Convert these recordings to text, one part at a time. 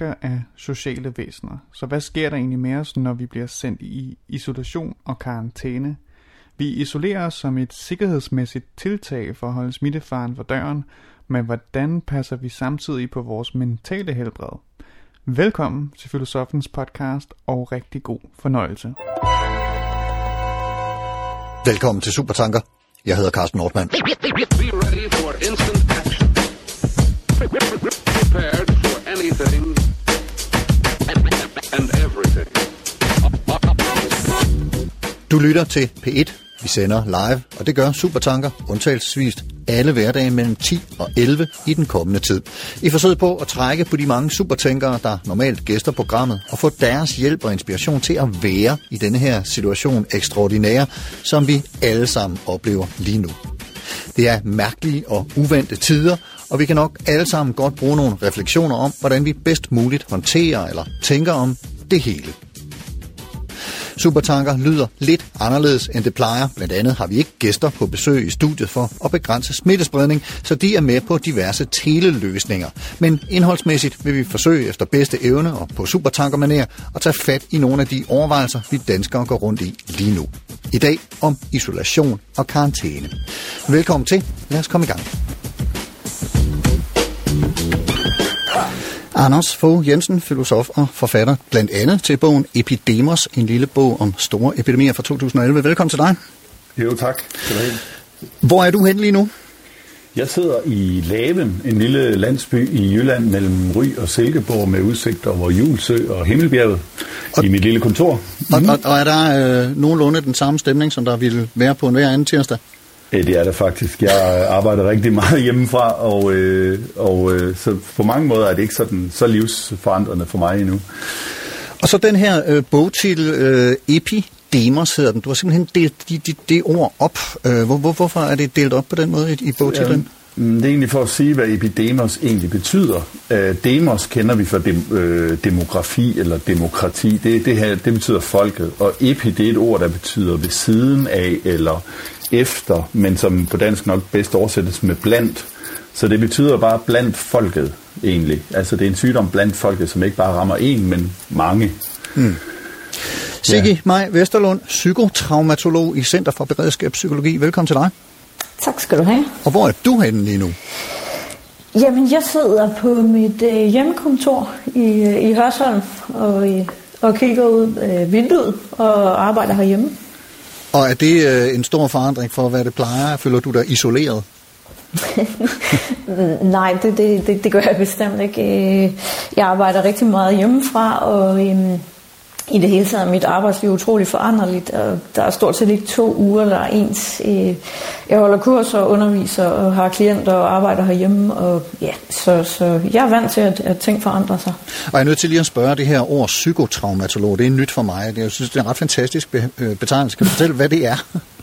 mennesker er sociale væsener, så hvad sker der egentlig med os, når vi bliver sendt i isolation og karantæne? Vi isolerer os som et sikkerhedsmæssigt tiltag for at holde smittefaren for døren, men hvordan passer vi samtidig på vores mentale helbred? Velkommen til Filosofens podcast og rigtig god fornøjelse. Velkommen til Supertanker. Jeg hedder Carsten Nordmann. Be ready for instant action. Prepared for anything. Du lytter til P1. Vi sender live, og det gør Supertanker undtagelsesvist alle hverdage mellem 10 og 11 i den kommende tid. I forsøget på at trække på de mange supertænkere, der normalt gæster programmet, og få deres hjælp og inspiration til at være i denne her situation ekstraordinære, som vi alle sammen oplever lige nu. Det er mærkelige og uvante tider, og vi kan nok alle sammen godt bruge nogle refleksioner om, hvordan vi bedst muligt håndterer eller tænker om det hele. Supertanker lyder lidt anderledes end det plejer. Blandt andet har vi ikke gæster på besøg i studiet for at begrænse smittespredning, så de er med på diverse teleløsninger. Men indholdsmæssigt vil vi forsøge efter bedste evne og på supertankermanér at tage fat i nogle af de overvejelser, vi danskere går rundt i lige nu. I dag om isolation og karantæne. Velkommen til. Lad os komme i gang. Anders Fogh Jensen, filosof og forfatter, blandt andet til bogen Epidemos, en lille bog om store epidemier fra 2011. Velkommen til dig. Jo, tak. Hvor er du hen lige nu? Jeg sidder i Laven, en lille landsby i Jylland mellem Ry og Silkeborg med udsigt over Julsø og Himmelbjerget Og- i mit lille kontor. Og, og, og er der øh, nogenlunde den samme stemning, som der ville være på en hver anden tirsdag? Det er det faktisk. Jeg arbejder rigtig meget hjemmefra, og, øh, og øh, så på mange måder er det ikke sådan så livsforandrende for mig endnu. Og så den her øh, bogtitel, øh, Epidemos hedder den. Du har simpelthen delt det de, de ord op. Øh, hvor, hvor, hvorfor er det delt op på den måde i, i bogtitlen? Mm, Det er egentlig for at sige, hvad epidemos egentlig betyder. Øh, Demos kender vi fra dem, øh, demografi eller demokrati. Det, det, her, det betyder folket. Og epi, det er et ord, der betyder ved siden af eller efter, men som på dansk nok bedst oversættes med blandt. Så det betyder bare blandt folket egentlig. Altså det er en sygdom blandt folket, som ikke bare rammer en, men mange. Sigge Maj Vesterlund, psykotraumatolog i Center for Beredskabspsykologi. Velkommen til dig. Tak skal du have. Og hvor er du henne lige nu? Jamen, jeg sidder på mit øh, hjemmekontor i, øh, i Hørsholm og, øh, og kigger ud øh, vinduet og arbejder herhjemme. Og er det øh, en stor forandring for, hvad det plejer? Føler du dig isoleret? Nej, det, det, det, det gør jeg bestemt ikke. Øh, jeg arbejder rigtig meget hjemmefra, og øhm, i det hele taget er mit arbejdsliv utrolig foranderligt. Og der er stort set ikke to uger, der er ens. Øh, jeg holder kurser og underviser og har klienter og arbejder herhjemme. Og ja, så, så jeg er vant til, at, at ting forandrer sig. Og jeg er nødt til lige at spørge det her ord psykotraumatolog. Det er nyt for mig. Jeg synes, det er en ret fantastisk øh, betegnelse. Kan du fortælle, hvad det er?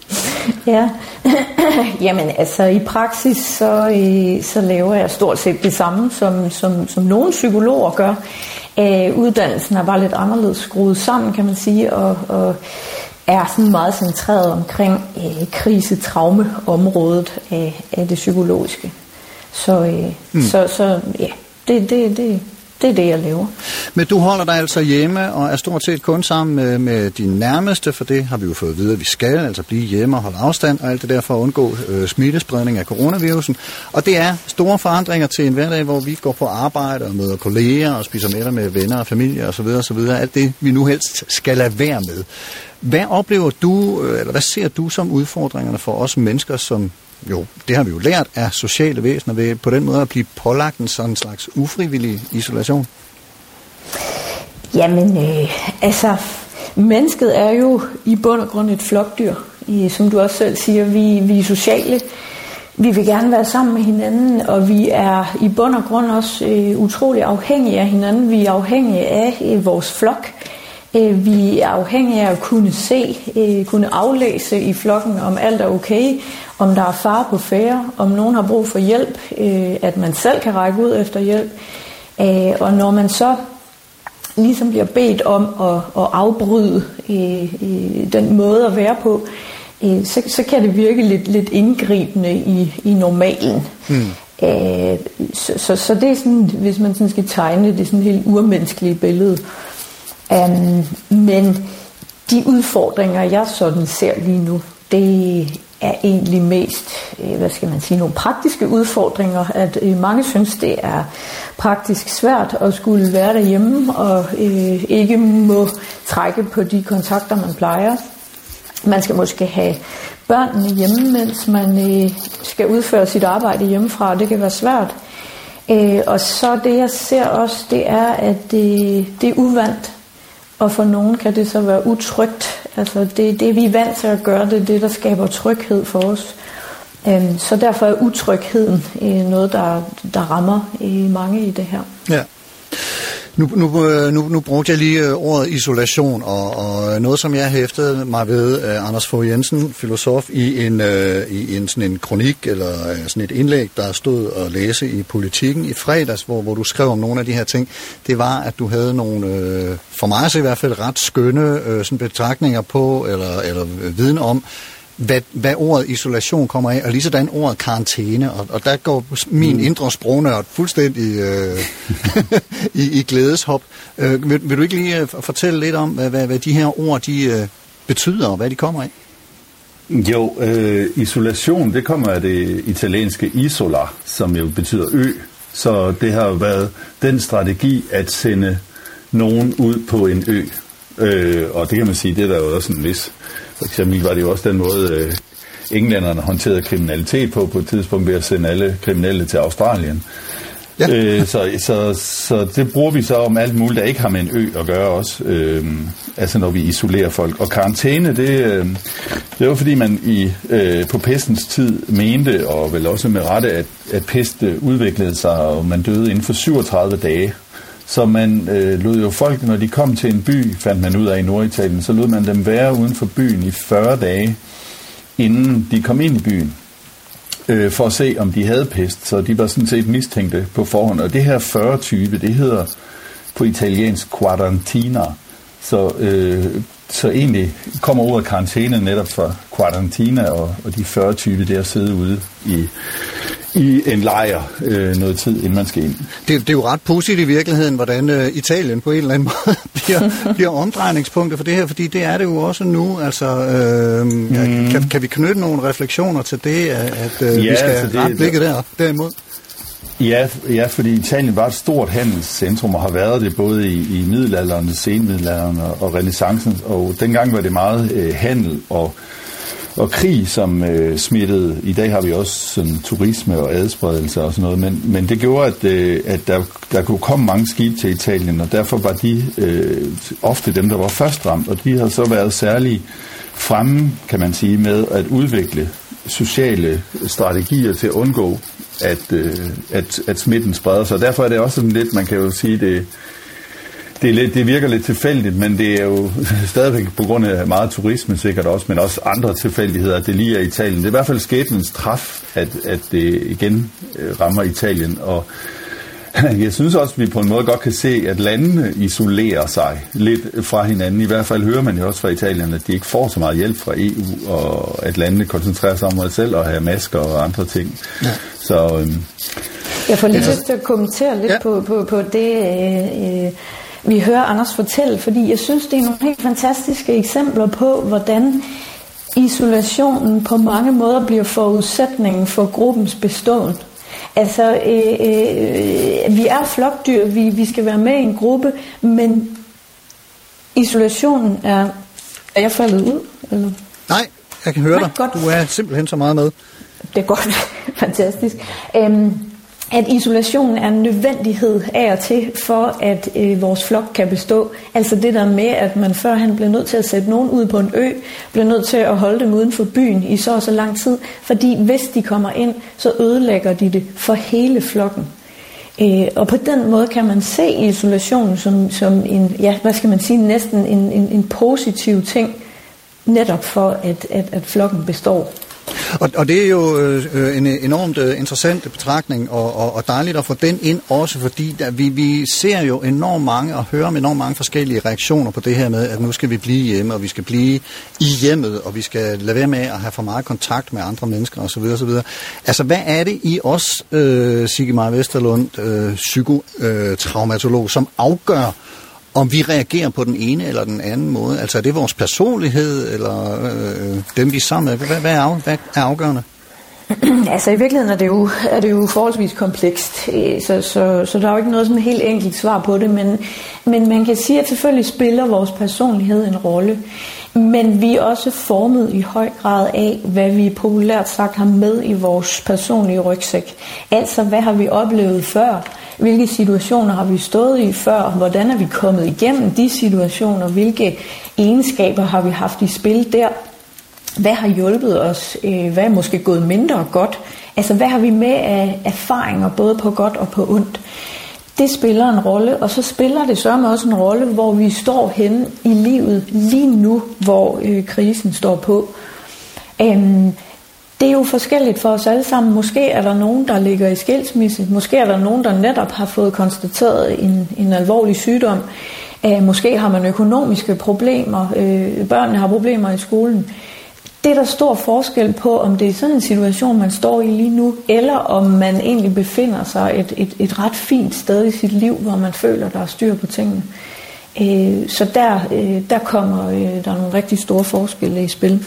Ja, jamen altså i praksis så, øh, så laver jeg stort set det samme, som, som, som nogle psykologer gør. Øh, uddannelsen er bare lidt anderledes skruet sammen, kan man sige, og, og er sådan meget centreret omkring øh, krisetraumeområdet af, af det psykologiske. Så, øh, mm. så, så ja, det, det, det, det er det, jeg lever. Men du holder dig altså hjemme og er stort set kun sammen med, med dine nærmeste, for det har vi jo fået at vide, at vi skal, altså blive hjemme og holde afstand og alt det der for at undgå øh, smittespredning af coronavirusen. Og det er store forandringer til en hverdag, hvor vi går på arbejde og møder kolleger og spiser middag med venner og familie osv. osv. Alt det, vi nu helst skal lade være med. Hvad oplever du, øh, eller hvad ser du som udfordringerne for os mennesker, som jo, det har vi jo lært, er sociale væsener ved på den måde at blive pålagt en sådan slags ufrivillig isolation? Jamen, øh, altså, mennesket er jo i bund og grund et flokdyr. I, som du også selv siger, vi, vi er sociale. Vi vil gerne være sammen med hinanden, og vi er i bund og grund også øh, utrolig afhængige af hinanden. Vi er afhængige af øh, vores flok. Øh, vi er afhængige af at kunne se, øh, kunne aflæse i flokken, om alt er okay, om der er far på færre, om nogen har brug for hjælp, øh, at man selv kan række ud efter hjælp. Øh, og når man så ligesom bliver bedt om at, at afbryde øh, øh, den måde at være på, øh, så, så kan det virke lidt, lidt indgribende i, i normalen. Mm. Øh, så, så, så det er sådan, hvis man sådan skal tegne det, er sådan et helt urmenneskeligt billede. Um, men de udfordringer, jeg sådan ser lige nu, det er egentlig mest, øh, hvad skal man sige, nogle praktiske udfordringer, at øh, mange synes, det er praktisk svært at skulle være derhjemme og øh, ikke må trække på de kontakter, man plejer. Man skal måske have børnene hjemme, mens man øh, skal udføre sit arbejde hjemmefra, det kan være svært. Øh, og så det jeg ser også, det er, at det, det er uvandt, og for nogen kan det så være utrygt. Altså det, det vi er vant til at gøre, det er det, der skaber tryghed for os. Øh, så derfor er utrygheden øh, noget, der, der rammer i mange i det her. Ja. Nu, nu, øh, nu, nu brugte jeg lige øh, ordet isolation, og, og øh, noget, som jeg hæftede mig ved, Anders Fogh Jensen, filosof, i en, øh, i en, sådan en kronik, eller sådan et indlæg, der stod og læse i Politiken i fredags, hvor, hvor du skrev om nogle af de her ting, det var, at du havde nogle, øh, for mig så i hvert fald, ret skønne øh, sådan betragtninger på, eller, eller viden om, hvad, hvad ordet isolation kommer af, og lige sådan ordet karantæne, og, og der går min mm. indre sprognørd fuldstændig øh, i, i glædeshop. Øh, vil, vil du ikke lige øh, fortælle lidt om, hvad, hvad, hvad de her ord de, øh, betyder, og hvad de kommer af? Jo, øh, isolation, det kommer af det italienske isola, som jo betyder ø. Så det har været den strategi at sende nogen ud på en ø. Øh, og det kan man sige, det er der jo også en vis for eksempel var det jo også den måde, øh, englænderne håndterede kriminalitet på, på et tidspunkt ved at sende alle kriminelle til Australien. Ja. Øh, så, så, så det bruger vi så om alt muligt, der ikke har med en ø at gøre også. Øh, altså når vi isolerer folk. Og karantæne, det, øh, det var fordi man i øh, på pestens tid mente, og vel også med rette, at, at pest udviklede sig, og man døde inden for 37 dage. Så man øh, lod jo folk, når de kom til en by, fandt man ud af i Norditalien, så lod man dem være uden for byen i 40 dage, inden de kom ind i byen, øh, for at se, om de havde pest. Så de var sådan set mistænkte på forhånd. Og det her 40-20, det hedder på italiensk quarantina. Så, øh, så egentlig kommer ordet karantæne netop fra quarantina og, og de 40-20, der sidde ude i, i en lejr øh, noget tid, inden man skal ind. Det, det er jo ret pudsigt i virkeligheden, hvordan øh, Italien på en eller anden måde bliver, bliver omdrejningspunkter for det her, fordi det er det jo også nu. Altså, øh, mm. kan, kan vi knytte nogle refleksioner til det, at øh, ja, vi skal altså det, ret blikket der, derimod? Ja, ja, fordi Italien var et stort handelscentrum og har været det både i, i middelalderen, senmiddelalderen og, og renaissancen, og dengang var det meget øh, handel og og krig, som øh, smittede. I dag har vi også sådan, turisme og adspredelse og sådan noget, men, men det gjorde, at, øh, at der, der kunne komme mange skibe til Italien, og derfor var de øh, ofte dem, der var først ramt, og de har så været særlig fremme, kan man sige, med at udvikle sociale strategier til at undgå, at, øh, at, at smitten spreder sig. Derfor er det også sådan lidt, man kan jo sige, det det, er lidt, det virker lidt tilfældigt, men det er jo stadigvæk på grund af meget turisme sikkert også, men også andre tilfældigheder, at det lige er Italien. Det er i hvert fald skæbnens træf, at, at det igen øh, rammer Italien, og jeg synes også, at vi på en måde godt kan se, at landene isolerer sig lidt fra hinanden. I hvert fald hører man jo også fra Italien, at de ikke får så meget hjælp fra EU, og at landene koncentrerer sig om sig selv og have masker og andre ting. Ja. Så, øhm, jeg får lige lyst til at kommentere lidt ja. på, på, på det, øh, øh vi hører Anders fortælle, fordi jeg synes, det er nogle helt fantastiske eksempler på, hvordan isolationen på mange måder bliver forudsætningen for gruppens beståen. Altså, øh, øh, vi er flokdyr, vi, vi skal være med i en gruppe, men isolationen er... Er jeg faldet ud? Eller? Nej, jeg kan høre Nej, dig. Godt. Du er simpelthen så meget med. Det er godt. Fantastisk. Øhm, at isolation er en nødvendighed af og til, for at øh, vores flok kan bestå. Altså det der med, at man før han blev nødt til at sætte nogen ud på en ø, blev nødt til at holde dem uden for byen i så og så lang tid, fordi hvis de kommer ind, så ødelægger de det for hele flokken. Øh, og på den måde kan man se isolationen som, som en, ja, hvad skal man sige, næsten en, en, en positiv ting, netop for at, at, at flokken består. Og, og det er jo øh, øh en øh, enormt øh, interessant betragtning, og, og, og dejligt at få den ind også, fordi der, vi, vi ser jo enormt mange og hører om enormt mange forskellige reaktioner på det her med, at nu skal vi blive hjemme, og vi skal blive i hjemmet, og vi skal lade være med at have for meget kontakt med andre mennesker osv. osv. Altså, hvad er det i os, øh, Sigge Maja Vesterlund, øh, psykotraumatolog, som afgør, om vi reagerer på den ene eller den anden måde. Altså er det vores personlighed, eller øh, dem vi er sammen med? Hvad, hvad, er, af, hvad er afgørende? altså i virkeligheden er det jo, er det jo forholdsvis komplekst, øh, så, så, så der er jo ikke noget sådan helt enkelt svar på det, men, men man kan sige, at selvfølgelig spiller vores personlighed en rolle, men vi er også formet i høj grad af, hvad vi populært sagt har med i vores personlige rygsæk. Altså, hvad har vi oplevet før? Hvilke situationer har vi stået i før? Hvordan er vi kommet igennem de situationer? Hvilke egenskaber har vi haft i spil der? Hvad har hjulpet os? Øh, hvad er måske gået mindre godt? Altså, hvad har vi med af erfaringer, både på godt og på ondt? Det spiller en rolle, og så spiller det så også en rolle, hvor vi står henne i livet lige nu, hvor øh, krisen står på. Øhm, det er jo forskelligt for os alle sammen. Måske er der nogen, der ligger i skilsmisse. Måske er der nogen, der netop har fået konstateret en, en alvorlig sygdom. Øh, måske har man økonomiske problemer. Øh, børnene har problemer i skolen. Det er der stor forskel på, om det er sådan en situation, man står i lige nu, eller om man egentlig befinder sig et, et, et ret fint sted i sit liv, hvor man føler, der er styr på tingene. Uh, så der, øh, der kommer øh, der er nogle rigtig store forskelle i spil.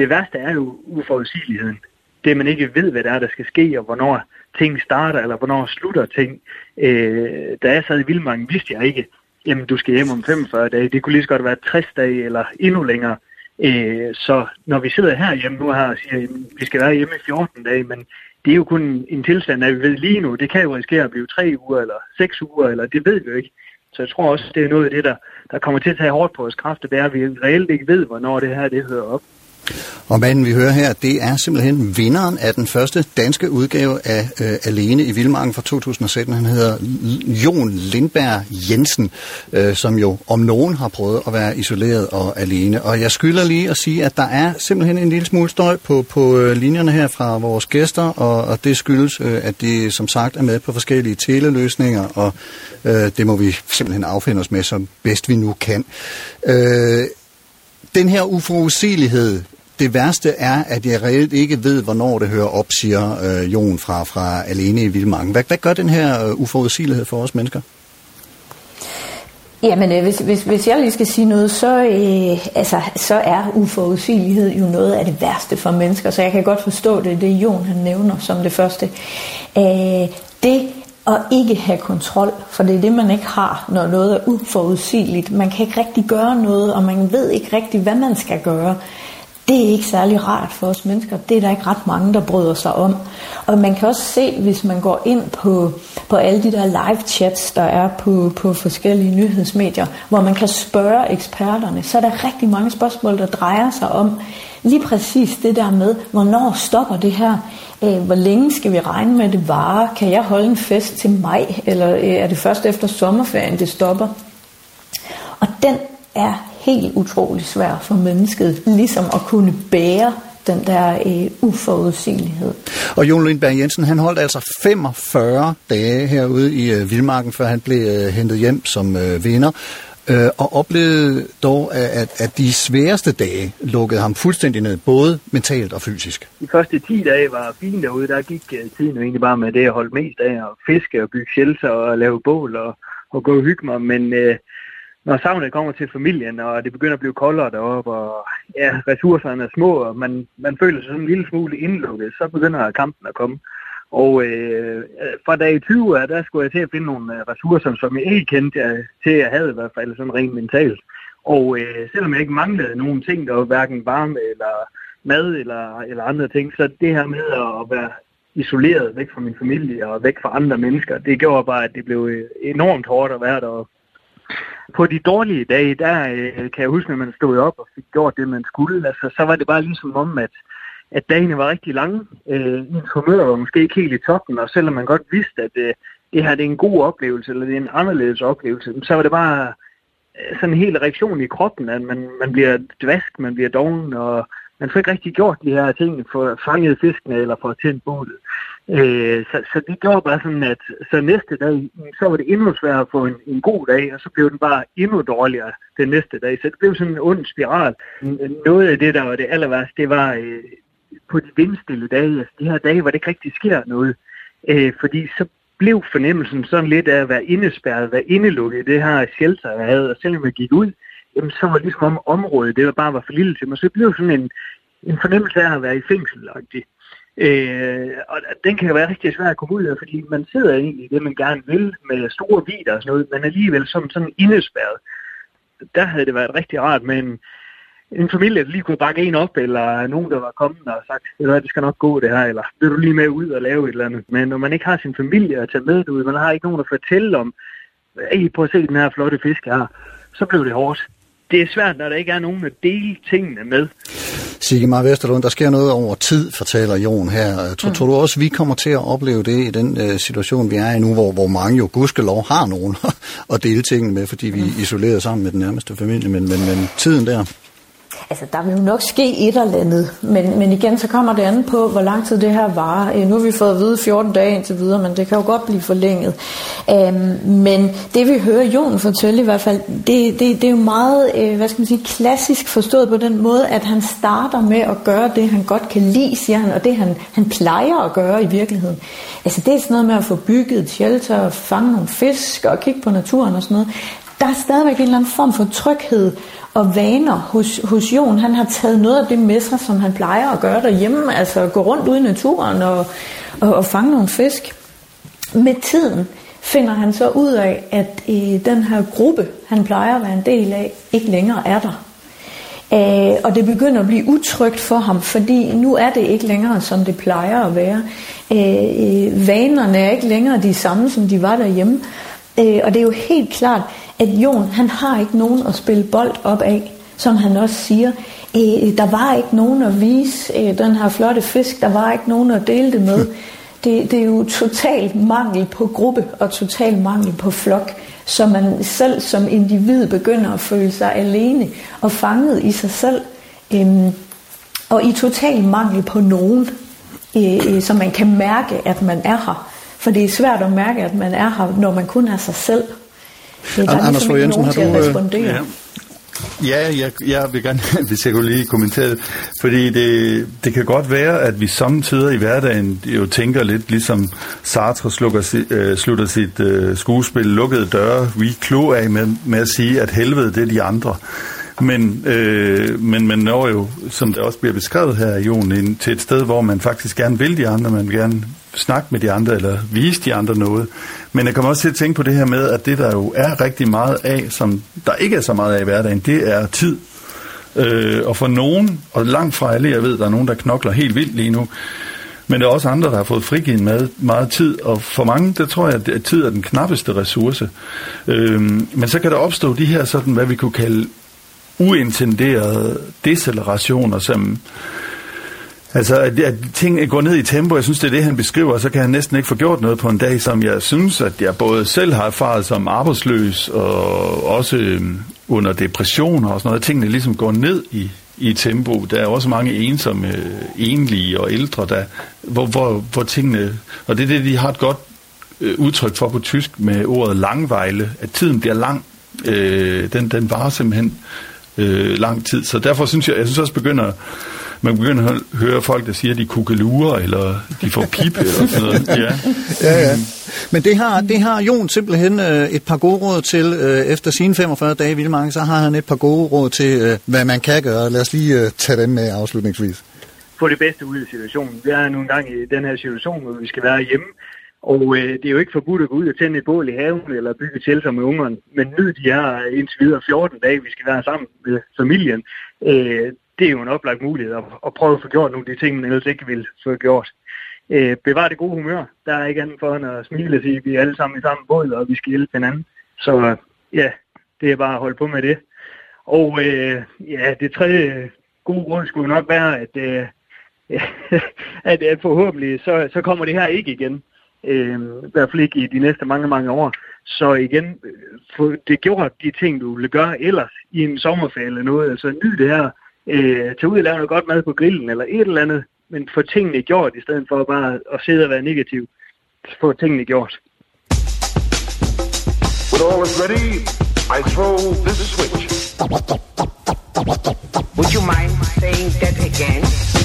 Det værste er jo uforudsigeligheden. Det, man ikke ved, hvad der er, der skal ske, og hvornår ting starter, eller hvornår slutter ting. Øh, da jeg sad i Vildmarken, vidste jeg ikke, jamen du skal hjem om 45 dage. Det kunne lige så godt være 60 dage, eller endnu længere. Øh, så når vi sidder her hjemme nu her og siger, at vi skal være hjemme i 14 dage, men det er jo kun en tilstand, at vi ved lige nu. Det kan jo risikere at blive tre uger, eller seks uger, eller det ved vi jo ikke. Så jeg tror også, det er noget af det, der, der kommer til at tage hårdt på vores kræfter, det er, at vi reelt ikke ved, hvornår det her det hører op. Og manden, vi hører her, det er simpelthen vinderen af den første danske udgave af øh, Alene i Vildmarken fra 2017. Han hedder Jon Lindberg Jensen, øh, som jo om nogen har prøvet at være isoleret og alene. Og jeg skylder lige at sige, at der er simpelthen en lille smule støj på, på øh, linjerne her fra vores gæster, og, og det skyldes, øh, at de som sagt er med på forskellige teleløsninger, og øh, det må vi simpelthen affinde os med, som bedst vi nu kan. Øh, den her uforudsigelighed, det værste er, at jeg reelt ikke ved, hvornår det hører op, siger øh, Jon fra, fra Alene i Vildmarken. Hvad, hvad gør den her øh, uforudsigelighed for os mennesker? Jamen, øh, hvis, hvis, hvis jeg lige skal sige noget, så, øh, altså, så er uforudsigelighed jo noget af det værste for mennesker, så jeg kan godt forstå det, det Jon han nævner som det første. Øh, det at ikke have kontrol, for det er det, man ikke har, når noget er uforudsigeligt. Man kan ikke rigtig gøre noget, og man ved ikke rigtig, hvad man skal gøre det er ikke særlig rart for os mennesker. Det er der ikke ret mange, der bryder sig om. Og man kan også se, hvis man går ind på, på alle de der live chats, der er på, på forskellige nyhedsmedier, hvor man kan spørge eksperterne, så er der rigtig mange spørgsmål, der drejer sig om lige præcis det der med, hvornår stopper det her? Øh, hvor længe skal vi regne med, at det varer? Kan jeg holde en fest til maj, eller øh, er det først efter sommerferien, det stopper? Og den er helt utrolig svært for mennesket, ligesom at kunne bære den der øh, uforudsigelighed. Og Jon Lindberg Jensen, han holdt altså 45 dage herude i øh, Vildmarken, før han blev øh, hentet hjem som øh, vinder. Øh, og oplevede dog, at, at de sværeste dage lukkede ham fuldstændig ned, både mentalt og fysisk. De første 10 dage var fine derude. Der gik uh, tiden jo egentlig bare med det, jeg holdt mest af, at fiske og bygge shelter og lave bål og, og gå og hygge mig. Men uh, når savnet kommer til familien, og det begynder at blive koldere deroppe, og ja, ressourcerne er små, og man, man føler sig sådan en lille smule indlukket, så begynder kampen at komme. Og øh, fra dag 20 der skulle jeg til at finde nogle øh, ressourcer, som jeg ikke kendte jeg, til, jeg havde i hvert fald sådan rent mentalt. Og øh, selvom jeg ikke manglede nogen ting, der var hverken varme eller mad eller, eller andre ting, så det her med at være isoleret væk fra min familie og væk fra andre mennesker, det gjorde bare, at det blev øh, enormt hårdt at være der på de dårlige dage, der øh, kan jeg huske, når man stod op og fik gjort det, man skulle, altså, så var det bare ligesom om, at, at dagene var rigtig lange. Øh, ens humør var måske ikke helt i toppen, og selvom man godt vidste, at øh, det her det er en god oplevelse, eller det er en anderledes oplevelse, så var det bare øh, sådan en hel reaktion i kroppen, at man, man bliver dvask, man bliver doven, og man får ikke rigtig gjort de her ting for fanget fiskene eller for at tænde bålet. Øh, så, så det gjorde bare sådan, at så næste dag, så var det endnu sværere at få en, en god dag, og så blev den bare endnu dårligere den næste dag. Så det blev sådan en ond spiral. Noget af det, der var det aller værste, det var øh, på de vindstille dage, altså de her dage, hvor det ikke rigtig sker noget. Øh, fordi så blev fornemmelsen sådan lidt af at være indespærret, være indelukket i det her shelter, jeg havde. Og selvom jeg gik ud, jamen, så var det ligesom om området, det var bare var for lille til mig. Så det blev sådan en, en fornemmelse af at være i fængsel. Øh, og den kan jo være rigtig svær at komme ud af, fordi man sidder egentlig i det, man gerne vil, med store vider og sådan noget, men alligevel som sådan indespærret. Der havde det været rigtig rart med en, en familie, der lige kunne bakke en op, eller nogen, der var kommet og sagt, eller det skal nok gå det her, eller vil du lige med ud og lave et eller andet. Men når man ikke har sin familie at tage med ud, man har ikke nogen at fortælle om, hey, prøv at se den her flotte fisk her, så blev det hårdt. Det er svært, når der ikke er nogen at dele tingene med. Sigmar Vesterlund, der sker noget over tid, fortæller Jon her. Tror, mm. tror du også, vi kommer til at opleve det i den uh, situation, vi er i nu, hvor, hvor mange jo gudskelov har nogen at dele tingene med, fordi vi er isoleret sammen med den nærmeste familie, men, men, men tiden der? Altså, der vil jo nok ske et eller andet, men, men igen, så kommer det andet på, hvor lang tid det her varer. Øh, nu har vi fået at vide 14 dage indtil videre, men det kan jo godt blive forlænget. Øhm, men det vi hører Jon fortælle i hvert fald, det, det, det er jo meget, øh, hvad skal man sige, klassisk forstået på den måde, at han starter med at gøre det, han godt kan lide, siger han, og det han, han plejer at gøre i virkeligheden. Altså, det er sådan noget med at få bygget et shelter, fange nogle fisk og kigge på naturen og sådan noget der er stadigvæk en eller anden form for tryghed og vaner hos, hos Jon. Han har taget noget af det med sig, som han plejer at gøre derhjemme, altså gå rundt ude i naturen og, og, og fange nogle fisk. Med tiden finder han så ud af, at øh, den her gruppe, han plejer at være en del af, ikke længere er der. Øh, og det begynder at blive utrygt for ham, fordi nu er det ikke længere, som det plejer at være. Øh, øh vanerne er ikke længere de samme, som de var derhjemme. Øh, og det er jo helt klart, at Jon, han har ikke nogen at spille bold op af, som han også siger. Øh, der var ikke nogen at vise øh, den her flotte fisk, der var ikke nogen at dele det med. Det, det er jo total mangel på gruppe og total mangel på flok, så man selv som individ begynder at føle sig alene og fanget i sig selv. Øhm, og i total mangel på nogen, øh, øh, så man kan mærke, at man er her. For det er svært at mærke, at man er her, når man kun er sig selv. Det er der Anders ligesom Jensen, har du... Øh. Ja. Ja, jeg, jeg vil gerne, hvis jeg kunne lige kommentere det, fordi det, det kan godt være, at vi samtidig i hverdagen jo tænker lidt, ligesom Sartre slukker, øh, slutter sit øh, skuespil Lukkede døre, vi klo af med, med at sige, at helvede det er de andre. Men, øh, men man når jo, som det også bliver beskrevet her, Jon, ind til et sted, hvor man faktisk gerne vil de andre, man vil gerne snakke med de andre, eller vise de andre noget. Men jeg kommer også til at tænke på det her med, at det der jo er rigtig meget af, som der ikke er så meget af i hverdagen, det er tid. Øh, og for nogen, og langt fra alle, jeg ved, der er nogen, der knokler helt vildt lige nu, men der er også andre, der har fået frigivet meget, meget tid, og for mange, der tror jeg, at tid er den knappeste ressource. Øhm, men så kan der opstå de her sådan, hvad vi kunne kalde uintenderede decelerationer, som Altså, at, at ting går ned i tempo, jeg synes, det er det, han beskriver, så kan han næsten ikke få gjort noget på en dag, som jeg synes, at jeg både selv har erfaret som arbejdsløs, og også øhm, under depressioner og sådan noget. Tingene ligesom går ned i, i tempo. Der er også mange ensomme, øh, enlige og ældre, der, hvor, hvor, hvor tingene... Og det er det, de har et godt øh, udtryk for på tysk med ordet langvejle, at tiden bliver lang. Øh, den, den varer simpelthen øh, lang tid. Så derfor synes jeg, jeg synes også begynder, man begynder at høre folk, der siger, at de kugelurer, eller de får pipe, eller sådan noget. Ja. ja, ja. Men det har, det har Jon simpelthen øh, et par gode råd til. Øh, efter sine 45 dage i Vildmarken, så har han et par gode råd til, øh, hvad man kan gøre. Lad os lige øh, tage dem med afslutningsvis. Få det bedste ud af situationen. Vi er nu engang i den her situation, hvor vi skal være hjemme. Og øh, det er jo ikke forbudt at gå ud og tænde et bål i haven eller bygge shelter med ungerne, men nyd de her indtil videre 14 dage, vi skal være sammen med familien. Øh, det er jo en oplagt mulighed at, at prøve at få gjort nogle af de ting, man ellers ikke vil få gjort. Øh, bevar det gode humør. Der er ikke andet for end at smile og sige, at vi er alle sammen i samme båd, og vi skal hjælpe hinanden. Så ja, det er bare at holde på med det. Og øh, ja, det tredje gode råd skulle nok være, at, øh, at, at forhåbentlig så, så kommer det her ikke igen. Øh, I hvert fald ikke i de næste mange, mange år. Så igen, øh, få det gjort de ting, du vil gøre ellers i en sommerferie eller noget. Altså nyd det her øh, tage ud og lave noget godt mad på grillen, eller et eller andet, men få tingene gjort, i stedet for bare at sidde og være negativ. Få tingene gjort. When all is ready, I throw this switch. Would you mind saying that again?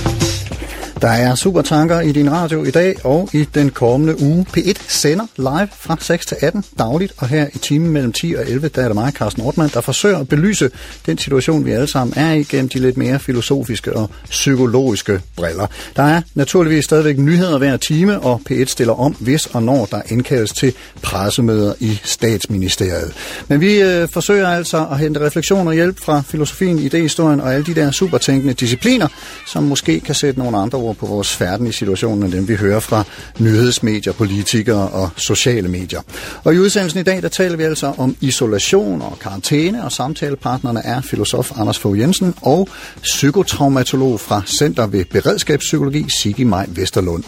Der er supertanker i din radio i dag og i den kommende uge. P1 sender live fra 6 til 18 dagligt, og her i timen mellem 10 og 11, der er det mig, Carsten Ortmann, der forsøger at belyse den situation, vi alle sammen er i, gennem de lidt mere filosofiske og psykologiske briller. Der er naturligvis stadigvæk nyheder hver time, og P1 stiller om, hvis og når der indkaldes til pressemøder i statsministeriet. Men vi øh, forsøger altså at hente refleksioner og hjælp fra filosofien, idehistorien og alle de der supertænkende discipliner, som måske kan sætte nogle andre ord på vores færden i situationen end dem, vi hører fra nyhedsmedier, politikere og sociale medier. Og i udsendelsen i dag, der taler vi altså om isolation og karantæne, og samtalepartnerne er filosof Anders Fogh Jensen og psykotraumatolog fra Center ved Beredskabspsykologi, Sigi Maj Vesterlund.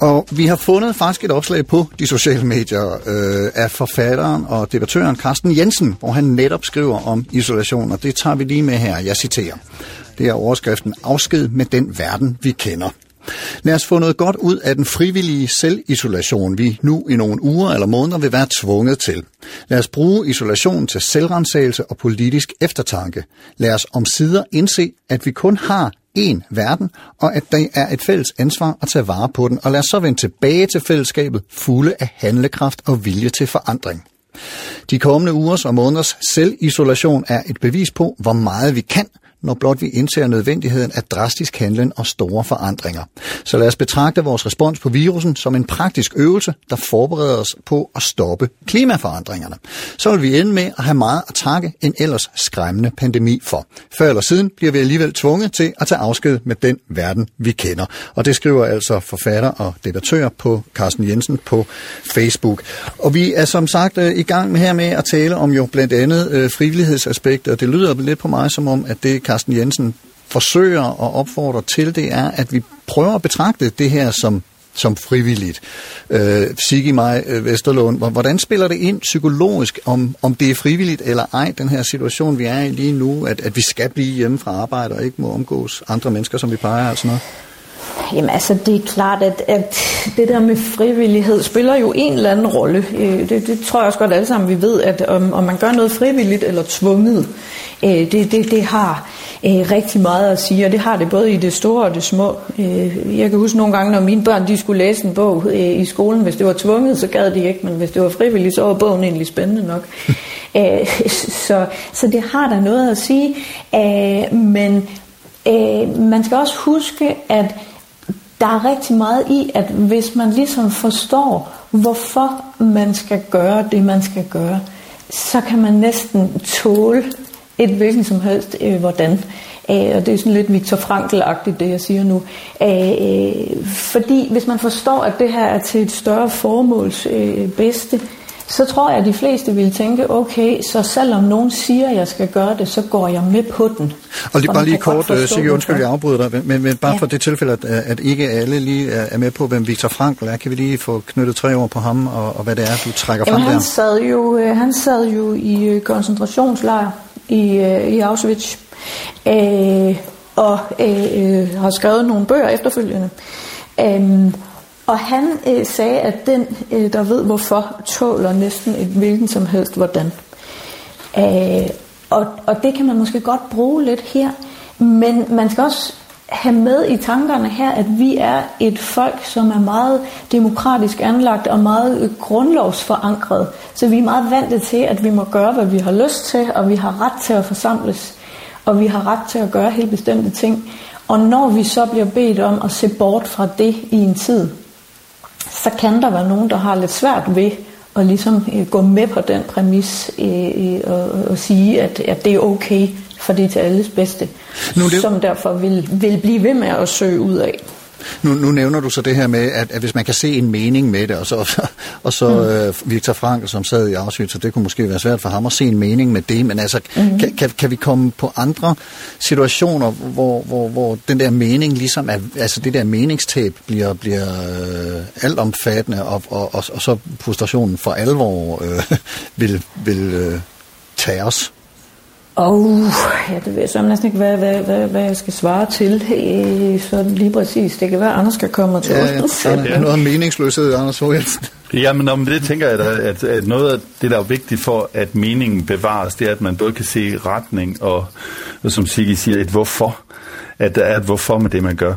Og vi har fundet faktisk et opslag på de sociale medier øh, af forfatteren og debattøren Carsten Jensen, hvor han netop skriver om isolation, og det tager vi lige med her. Jeg citerer. Det er overskriften Afsked med den verden, vi kender. Lad os få noget godt ud af den frivillige selvisolation, vi nu i nogle uger eller måneder vil være tvunget til. Lad os bruge isolation til selvrensagelse og politisk eftertanke. Lad os om sider indse, at vi kun har én verden, og at det er et fælles ansvar at tage vare på den, og lad os så vende tilbage til fællesskabet fulde af handlekraft og vilje til forandring. De kommende ugers og måneders selvisolation er et bevis på, hvor meget vi kan, når blot vi indser nødvendigheden af drastisk handlen og store forandringer. Så lad os betragte vores respons på virusen som en praktisk øvelse, der forbereder os på at stoppe klimaforandringerne. Så vil vi ende med at have meget at takke en ellers skræmmende pandemi for. Før eller siden bliver vi alligevel tvunget til at tage afsked med den verden, vi kender. Og det skriver altså forfatter og debattør på Carsten Jensen på Facebook. Og vi er som sagt øh, i gang med her med at tale om jo blandt andet øh, frivillighedsaspekter. Det lyder lidt på mig som om, at det Carsten Jensen forsøger og opfordrer til, det er, at vi prøver at betragte det her som som frivilligt. Øh, Sigge mig, øh, Vesterlund, hvordan spiller det ind psykologisk, om, om det er frivilligt eller ej, den her situation, vi er i lige nu, at, at vi skal blive hjemme fra arbejde og ikke må omgås andre mennesker, som vi plejer og sådan noget? Jamen altså, det er klart, at, at det der med frivillighed spiller jo en eller anden rolle. Øh, det, det tror jeg også godt alle sammen, vi ved, at om, om man gør noget frivilligt eller tvunget, øh, det, det, det har øh, rigtig meget at sige, og det har det både i det store og det små. Jeg kan huske nogle gange, når mine børn de skulle læse en bog i skolen, hvis det var tvunget, så gad de ikke, men hvis det var frivilligt, så var bogen egentlig spændende nok. så, så det har der noget at sige, men Øh, man skal også huske, at der er rigtig meget i, at hvis man ligesom forstår, hvorfor man skal gøre det, man skal gøre, så kan man næsten tåle et hvilken som helst øh, hvordan. Øh, og det er sådan lidt Viktor Frankl-agtigt, det jeg siger nu. Øh, øh fordi hvis man forstår, at det her er til et større formåls øh, bedste, så tror jeg, at de fleste vil tænke, okay, så selvom nogen siger, at jeg skal gøre det, så går jeg med på den. Og lige, bare lige kort, uh, Sigge, undskyld, jeg afbryder dig, men, men bare ja. for det tilfælde, at, at ikke alle lige er med på, hvem Viktor Frankl er, kan vi lige få knyttet tre ord på ham, og, og hvad det er, du trækker Jamen, frem han der? Sad jo, øh, han sad jo i øh, koncentrationslejr i, i Auschwitz, øh, og øh, har skrevet nogle bøger efterfølgende. Øh, og han øh, sagde, at den, øh, der ved hvorfor, tåler næsten et hvilken som helst hvordan. Øh, og, og det kan man måske godt bruge lidt her, men man skal også have med i tankerne her, at vi er et folk, som er meget demokratisk anlagt og meget grundlovsforankret. Så vi er meget vant til, at vi må gøre, hvad vi har lyst til, og vi har ret til at forsamles, og vi har ret til at gøre helt bestemte ting. Og når vi så bliver bedt om at se bort fra det i en tid, så kan der være nogen, der har lidt svært ved at ligesom øh, gå med på den præmis øh, øh, og, og sige, at, at det er okay, for det er til alles bedste, nu, det... som derfor vil, vil blive ved med at søge ud af. Nu, nu nævner du så det her med, at, at hvis man kan se en mening med det, og så, og så mm. øh, Victor Frank, som sad i Auschwitz, så det kunne måske være svært for ham at se en mening med det, men altså, mm. kan, kan, kan vi komme på andre situationer, hvor, hvor, hvor den der mening ligesom er, altså det der meningstab bliver, bliver øh, altomfattende, og, og, og, og så frustrationen for alvor øh, vil, vil øh, tage os? Og ja, det ved jeg så næsten ikke, hvad, hvad, hvad, hvad jeg skal svare til. Øh, så lige præcis. Det kan være, at Anders skal komme til Ja, ja, der er noget om meningsløshed, Anders Fogh Jensen. Jamen om det tænker jeg, at, at noget af det, der er vigtigt for, at meningen bevares, det er, at man både kan se retning og, og som Sigge siger, et hvorfor. At der er et hvorfor med det, man gør.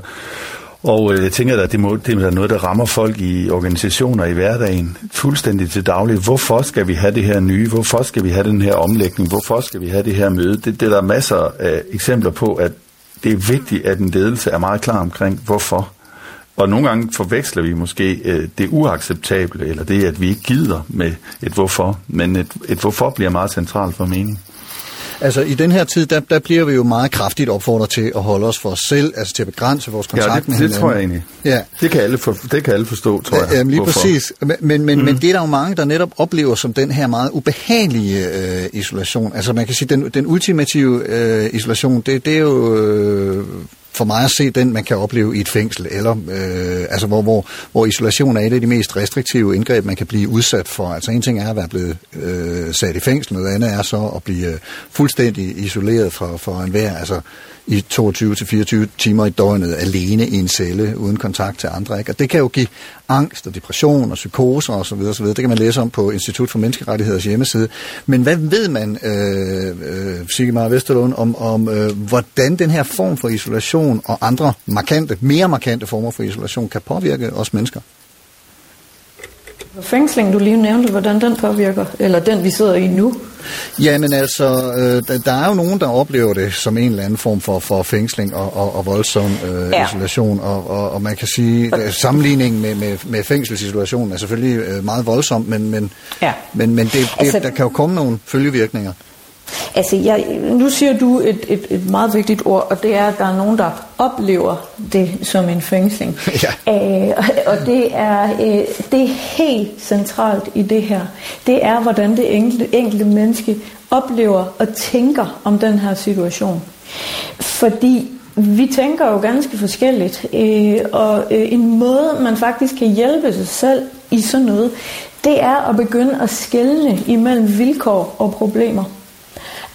Og øh, jeg tænker, at det, må, det er noget, der rammer folk i organisationer i hverdagen fuldstændig til daglig. Hvorfor skal vi have det her nye? Hvorfor skal vi have den her omlægning? Hvorfor skal vi have det her møde? Det, det er der masser af eksempler på, at det er vigtigt, at en ledelse er meget klar omkring, hvorfor. Og nogle gange forveksler vi måske øh, det uacceptable, eller det, at vi ikke gider med et hvorfor. Men et, et hvorfor bliver meget centralt for mening. Altså i den her tid, der, der bliver vi jo meget kraftigt opfordret til at holde os for os selv, altså til at begrænse vores kontakt Ja, det, med det hinanden. tror jeg egentlig. Ja. Det kan alle, for, det kan alle forstå, tror jeg. Ja, jamen lige hvorfor. præcis. Men, men, men, mm. men det er der jo mange, der netop oplever som den her meget ubehagelige øh, isolation. Altså man kan sige, den, den ultimative øh, isolation, det, det er jo øh, for mig at se den, man kan opleve i et fængsel, eller øh, altså hvor, hvor, hvor isolation er et af de mest restriktive indgreb, man kan blive udsat for. Altså en ting er at være blevet øh, sat i fængsel, noget andet er så at blive øh, fuldstændig isoleret fra, fra enhver, altså i 22-24 timer i døgnet alene i en celle uden kontakt til andre. Ikke? Og det kan jo give angst og depression og psykoser osv. osv. Det kan man læse om på Institut for Menneskerettigheders hjemmeside. Men hvad ved man, øh, øh, Sigmar Vesterlund, om, om øh, hvordan den her form for isolation og andre markante, mere markante former for isolation kan påvirke os mennesker? Fængsling, du lige nævnte, hvordan den påvirker, eller den vi sidder i nu. Jamen altså, øh, der, er jo nogen, der oplever det som en eller anden form for, for fængsling og, og, og voldsom øh, Ja. isolation, og, og, og man kan sige, at sammenligningen med, med, med fængselsisolation er selvfølgelig øh, meget voldsom, men, men, Ja. men, men det, det, Altså- der kan jo komme nogle følgevirkninger. Altså, jeg, nu siger du et, et, et meget vigtigt ord, og det er, at der er nogen, der oplever det som en fængsling. Ja. Øh, og- og det er, øh, det er helt centralt i det her. Det er, hvordan det enkelte, enkelte menneske oplever og tænker om den her situation. Fordi vi tænker jo ganske forskelligt, øh, og øh, en måde, man faktisk kan hjælpe sig selv i sådan noget, det er at begynde at skelne imellem vilkår og problemer.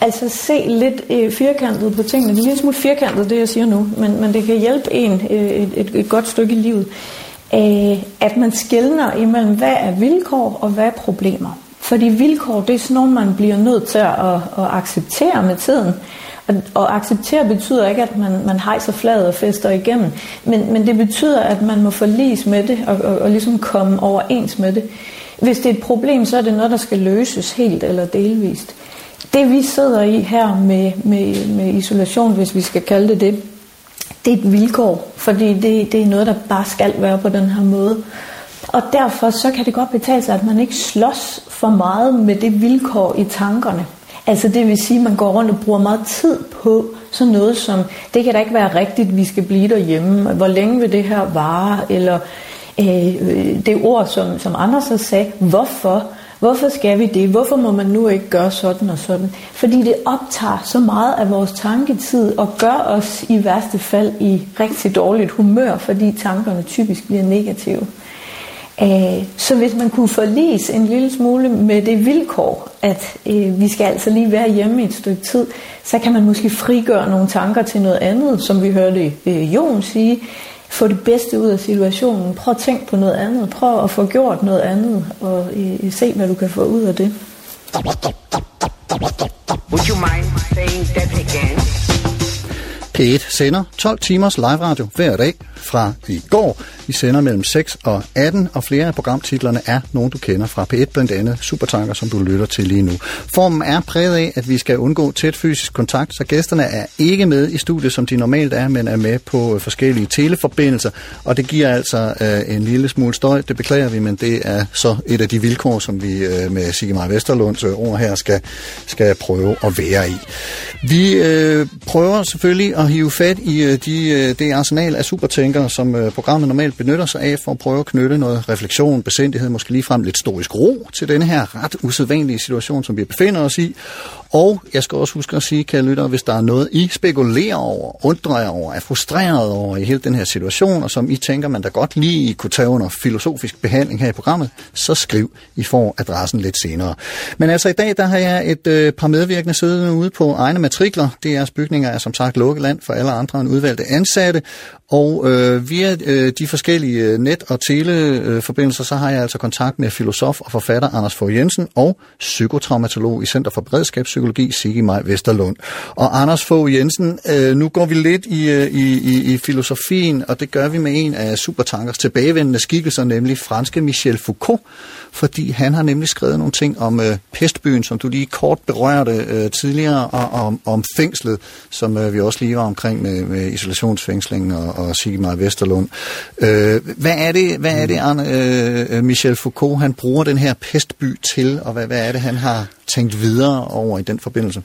Altså se lidt øh, firkantet på tingene. Det er lidt smule firkantet, det jeg siger nu, men, men det kan hjælpe en øh, et, et, et godt stykke i livet. Øh, at man skældner imellem, hvad er vilkår og hvad er problemer. Fordi vilkår, det er sådan noget, man bliver nødt til at, at, at acceptere med tiden. Og, og acceptere betyder ikke, at man, man hejser fladet og fester igennem, men, men det betyder, at man må forlis med det og, og, og ligesom komme overens med det. Hvis det er et problem, så er det noget, der skal løses helt eller delvist. Det vi sidder i her med, med, med isolation, hvis vi skal kalde det det, det er et vilkår, fordi det, det er noget, der bare skal være på den her måde. Og derfor så kan det godt betale sig, at man ikke slås for meget med det vilkår i tankerne. Altså det vil sige, at man går rundt og bruger meget tid på sådan noget som, det kan da ikke være rigtigt, vi skal blive derhjemme, hvor længe vil det her vare, eller øh, øh det ord, som, som Anders så sagde, hvorfor? Hvorfor skal vi det? Hvorfor må man nu ikke gøre sådan og sådan? Fordi det optager så meget af vores tanketid og gør os i værste fald i rigtig dårligt humør, fordi tankerne typisk bliver negative. Øh, så hvis man kunne forlise en lille smule med det vilkår, at øh, vi skal altså lige være hjemme i et stykke tid, så kan man måske frigøre nogle tanker til noget andet, som vi hørte øh, Jon sige. Få det bedste ud af situationen. Prøv at tænke på noget andet. Prøv at få gjort noget andet, og øh, se, hvad du kan få ud af det. Would you mind saying that again? P1 sender 12 timers live radio hver dag fra i går. Vi sender mellem 6 og 18, og flere af programtitlerne er nogen, du kender fra P1, blandt andet Supertanker, som du lytter til lige nu. Formen er præget af, at vi skal undgå tæt fysisk kontakt, så gæsterne er ikke med i studiet, som de normalt er, men er med på øh, forskellige teleforbindelser, og det giver altså øh, en lille smule støj. Det beklager vi, men det er så et af de vilkår, som vi øh, med Sigmar Vesterlunds øh, ord her skal, skal prøve at være i. Vi øh, prøver selvfølgelig at hive fat i øh, de, øh, det arsenal af supertænkere, som øh, programmet normalt benytter sig af for at prøve at knytte noget refleksion, besindighed, måske ligefrem lidt storisk ro til denne her ret usædvanlige situation, som vi befinder os i. Og jeg skal også huske at sige, kære lytter, hvis der er noget, I spekulerer over, undrer jer over, er frustreret over i hele den her situation, og som I tænker, man da godt lige kunne tage under filosofisk behandling her i programmet, så skriv. I får adressen lidt senere. Men altså i dag, der har jeg et øh, par medvirkende siddende ude på egne matrikler. DR's bygninger er som sagt lukket land for alle andre end udvalgte ansatte, og øh, via øh, de forskellige øh, net- og teleforbindelser, øh, så har jeg altså kontakt med filosof og forfatter Anders Fogh Jensen og psykotraumatolog i Center for psykologi Sigge Maj Vesterlund. Og Anders Fogh Jensen, øh, nu går vi lidt i, øh, i, i, i filosofien, og det gør vi med en af Supertankers tilbagevendende skikkelser, nemlig franske Michel Foucault, fordi han har nemlig skrevet nogle ting om øh, pestbyen, som du lige kort berørte øh, tidligere, og om, om fængslet, som øh, vi også lige var omkring med, med isolationsfængslingen og, og Sigmar Vesterlund. Øh, hvad er det, hvad er det Arne, øh, Michel Foucault, han bruger den her pestby til, og hvad, hvad er det, han har tænkt videre over i den forbindelse?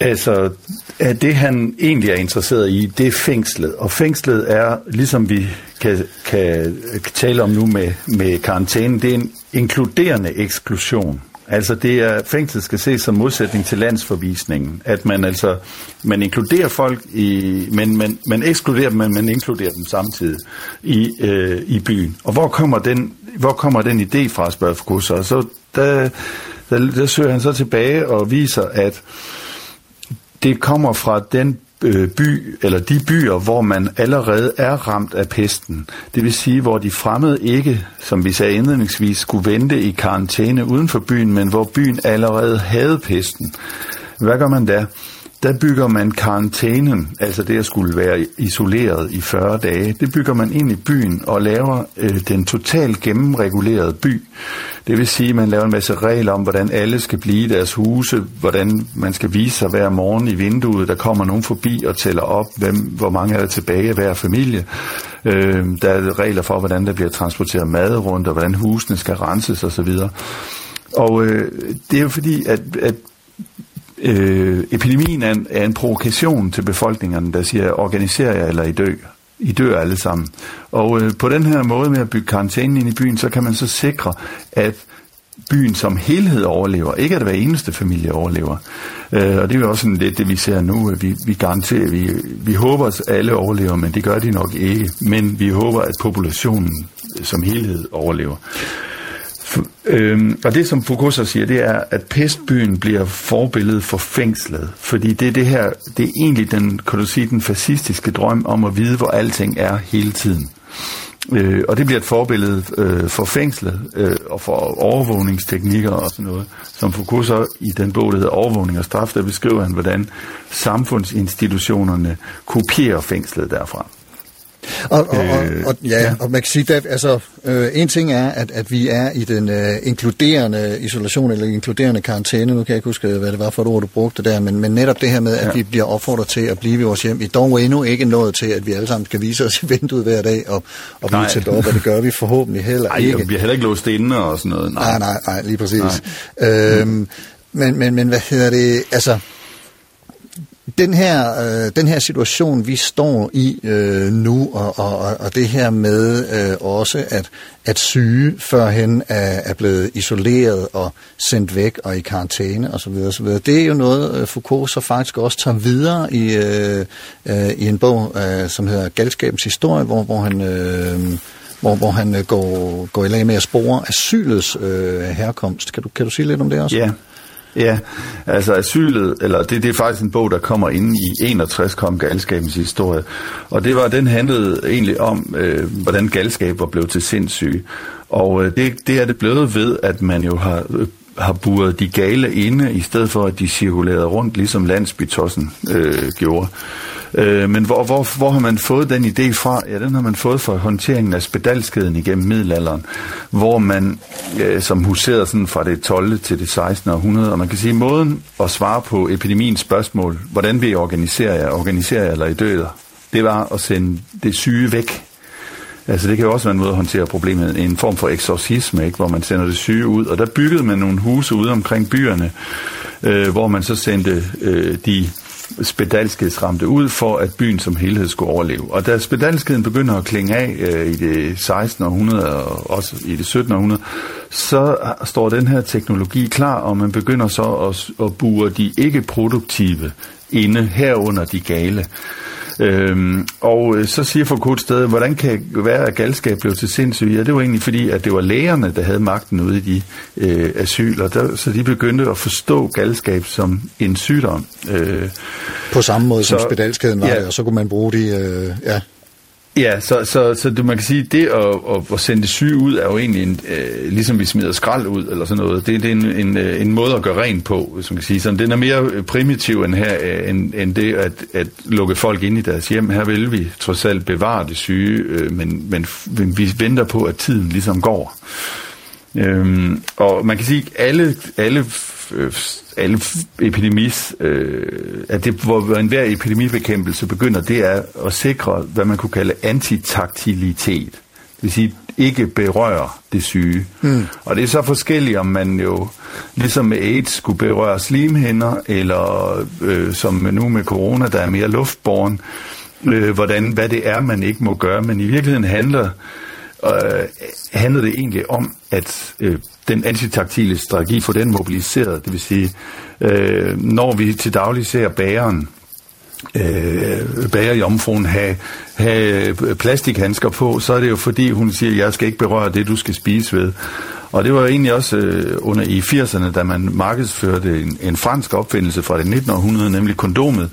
Altså, at det han egentlig er interesseret i, det er fængslet. Og fængslet er, ligesom vi kan, kan tale om nu med, med karantænen, det er en inkluderende eksklusion. Altså det er, fængslet skal ses som modsætning til landsforvisningen, at man altså, man inkluderer folk i, men man, man ekskluderer dem, men man inkluderer dem samtidig i, øh, i byen. Og hvor kommer den, hvor kommer den idé fra, spørger Foucault så? Så der, der, der søger han så tilbage og viser, at det kommer fra den øh, by, eller de byer, hvor man allerede er ramt af pesten. Det vil sige, hvor de fremmede ikke, som vi sagde indledningsvis, skulle vente i karantæne uden for byen, men hvor byen allerede havde pesten. Hvad gør man der? Der bygger man karantænen, altså det at skulle være isoleret i 40 dage, det bygger man ind i byen og laver øh, den totalt gennemregulerede by. Det vil sige, at man laver en masse regler om, hvordan alle skal blive i deres huse, hvordan man skal vise sig hver morgen i vinduet, der kommer nogen forbi og tæller op, hvem, hvor mange er der tilbage af hver familie. Øh, der er regler for, hvordan der bliver transporteret mad rundt, og hvordan husene skal renses osv. Og øh, det er jo fordi, at, at øh, epidemien er en, er en provokation til befolkningerne, der siger, organiser jer eller I dø. I dør alle sammen. Og øh, på den her måde med at bygge karantænen ind i byen, så kan man så sikre, at byen som helhed overlever. Ikke at hver eneste familie overlever. Øh, og det er jo også sådan lidt det, vi ser nu. At vi, vi garanterer, vi, vi håber, at alle overlever, men det gør de nok ikke. Men vi håber, at populationen som helhed overlever. Øhm, og det, som Foucault så siger, det er, at pestbyen bliver forbilledet for fængslet. Fordi det er det her, det er egentlig den, kan du sige, den fascistiske drøm om at vide, hvor alting er hele tiden. Øh, og det bliver et forbillede øh, for fængslet øh, og for overvågningsteknikker og sådan noget. Som Foucault så i den bog, der hedder Overvågning og straf, der beskriver han, hvordan samfundsinstitutionerne kopierer fængslet derfra. Og, og, og, og, ja, og man kan sige, at altså, øh, en ting er, at, at vi er i den øh, inkluderende isolation, eller inkluderende karantæne, nu kan jeg ikke huske, hvad det var for et ord, du brugte der, men, men netop det her med, at ja. vi bliver opfordret til at blive i vores hjem, vi er dog endnu ikke nået til, at vi alle sammen skal vise os i vinduet hver dag, og, og blive til op, og det gør vi forhåbentlig heller Ej, ikke. vi har heller ikke låst inde og sådan noget. Nej, nej, nej, lige præcis. Nej. Øhm, men, men, men hvad hedder det, altså den her, øh, den her situation, vi står i øh, nu, og, og, og det her med øh, også, at, at syge førhen er, er blevet isoleret og sendt væk og i karantæne osv., osv. det er jo noget, øh, Foucault så faktisk også tager videre i, øh, øh, i en bog, øh, som hedder Galskabens historie, hvor, hvor han... Øh, hvor, hvor han øh, går, går i lag med at spore asylets øh, herkomst. Kan du, kan du sige lidt om det også? Ja, Ja, altså asylet, eller det, det er faktisk en bog, der kommer ind i 61, kom galskabens historie. Og det var, den handlede egentlig om, øh, hvordan galskab var blevet til sindssyge. Og øh, det, det er det blevet ved, at man jo har øh, har buret de gale inde, i stedet for at de cirkulerede rundt, ligesom landsbytossen øh, gjorde. Øh, men hvor, hvor, hvor har man fået den idé fra? Ja, den har man fået fra håndteringen af spedalskeden igennem middelalderen, hvor man, øh, som huserede sådan fra det 12. til det 16. århundrede, og man kan sige, måden at svare på epidemiens spørgsmål, hvordan vi organiserer jer, organiserer jer eller I døder, det var at sende det syge væk. Altså det kan jo også være en måde at håndtere problemet, en form for eksorcisme, ikke? hvor man sender det syge ud, og der byggede man nogle huse ude omkring byerne, øh, hvor man så sendte øh, de spedalskedsramte ud for, at byen som helhed skulle overleve. Og da spedalskheden begynder at klinge af øh, i det 16. århundrede og også i det 17. århundrede, så står den her teknologi klar, og man begynder så at, at bure de ikke-produktive inde herunder de gale. Øhm, og øh, så siger Foucault sted, hvordan kan det være, at galskab blev til sindssyge? Ja, det var egentlig fordi, at det var lægerne, der havde magten ude i de øh, asyler, der, så de begyndte at forstå galskab som en sygdom. Øh, På samme måde så, som spedalskheden var ja, det, og så kunne man bruge de, øh, ja, Ja, så, så, så det, man kan sige, det at, at, at sende det syge ud, er jo egentlig en, øh, ligesom vi smider skrald ud, eller sådan noget. Det, det er en, en, øh, en måde at gøre rent på, hvis man kan sige sådan. Den er mere øh, primitiv end, her, øh, end, end det at, at lukke folk ind i deres hjem. Her vil vi trods alt bevare det syge, øh, men, men, men vi venter på, at tiden ligesom går. Øhm, og man kan sige, at alle, alle øh, alle epidemis, øh, at det, hvor enhver epidemibekæmpelse begynder, det er at sikre, hvad man kunne kalde antitaktilitet. Det vil sige, ikke berøre det syge. Mm. Og det er så forskelligt, om man jo, ligesom med AIDS, skulle berøre slimhinder, eller øh, som nu med corona, der er mere luftborn, øh, hvordan, hvad det er, man ikke må gøre. Men i virkeligheden handler, øh, øh, handler det egentlig om, at øh, den antitaktile strategi for den mobiliseret. Det vil sige, øh, når vi til daglig ser bæren, øh, bagerjomfruen have, have plastikhandsker på, så er det jo fordi, hun siger, jeg skal ikke berøre det, du skal spise ved. Og det var jo egentlig også øh, under i 80'erne, da man markedsførte en, en fransk opfindelse fra det 1900, nemlig kondomet.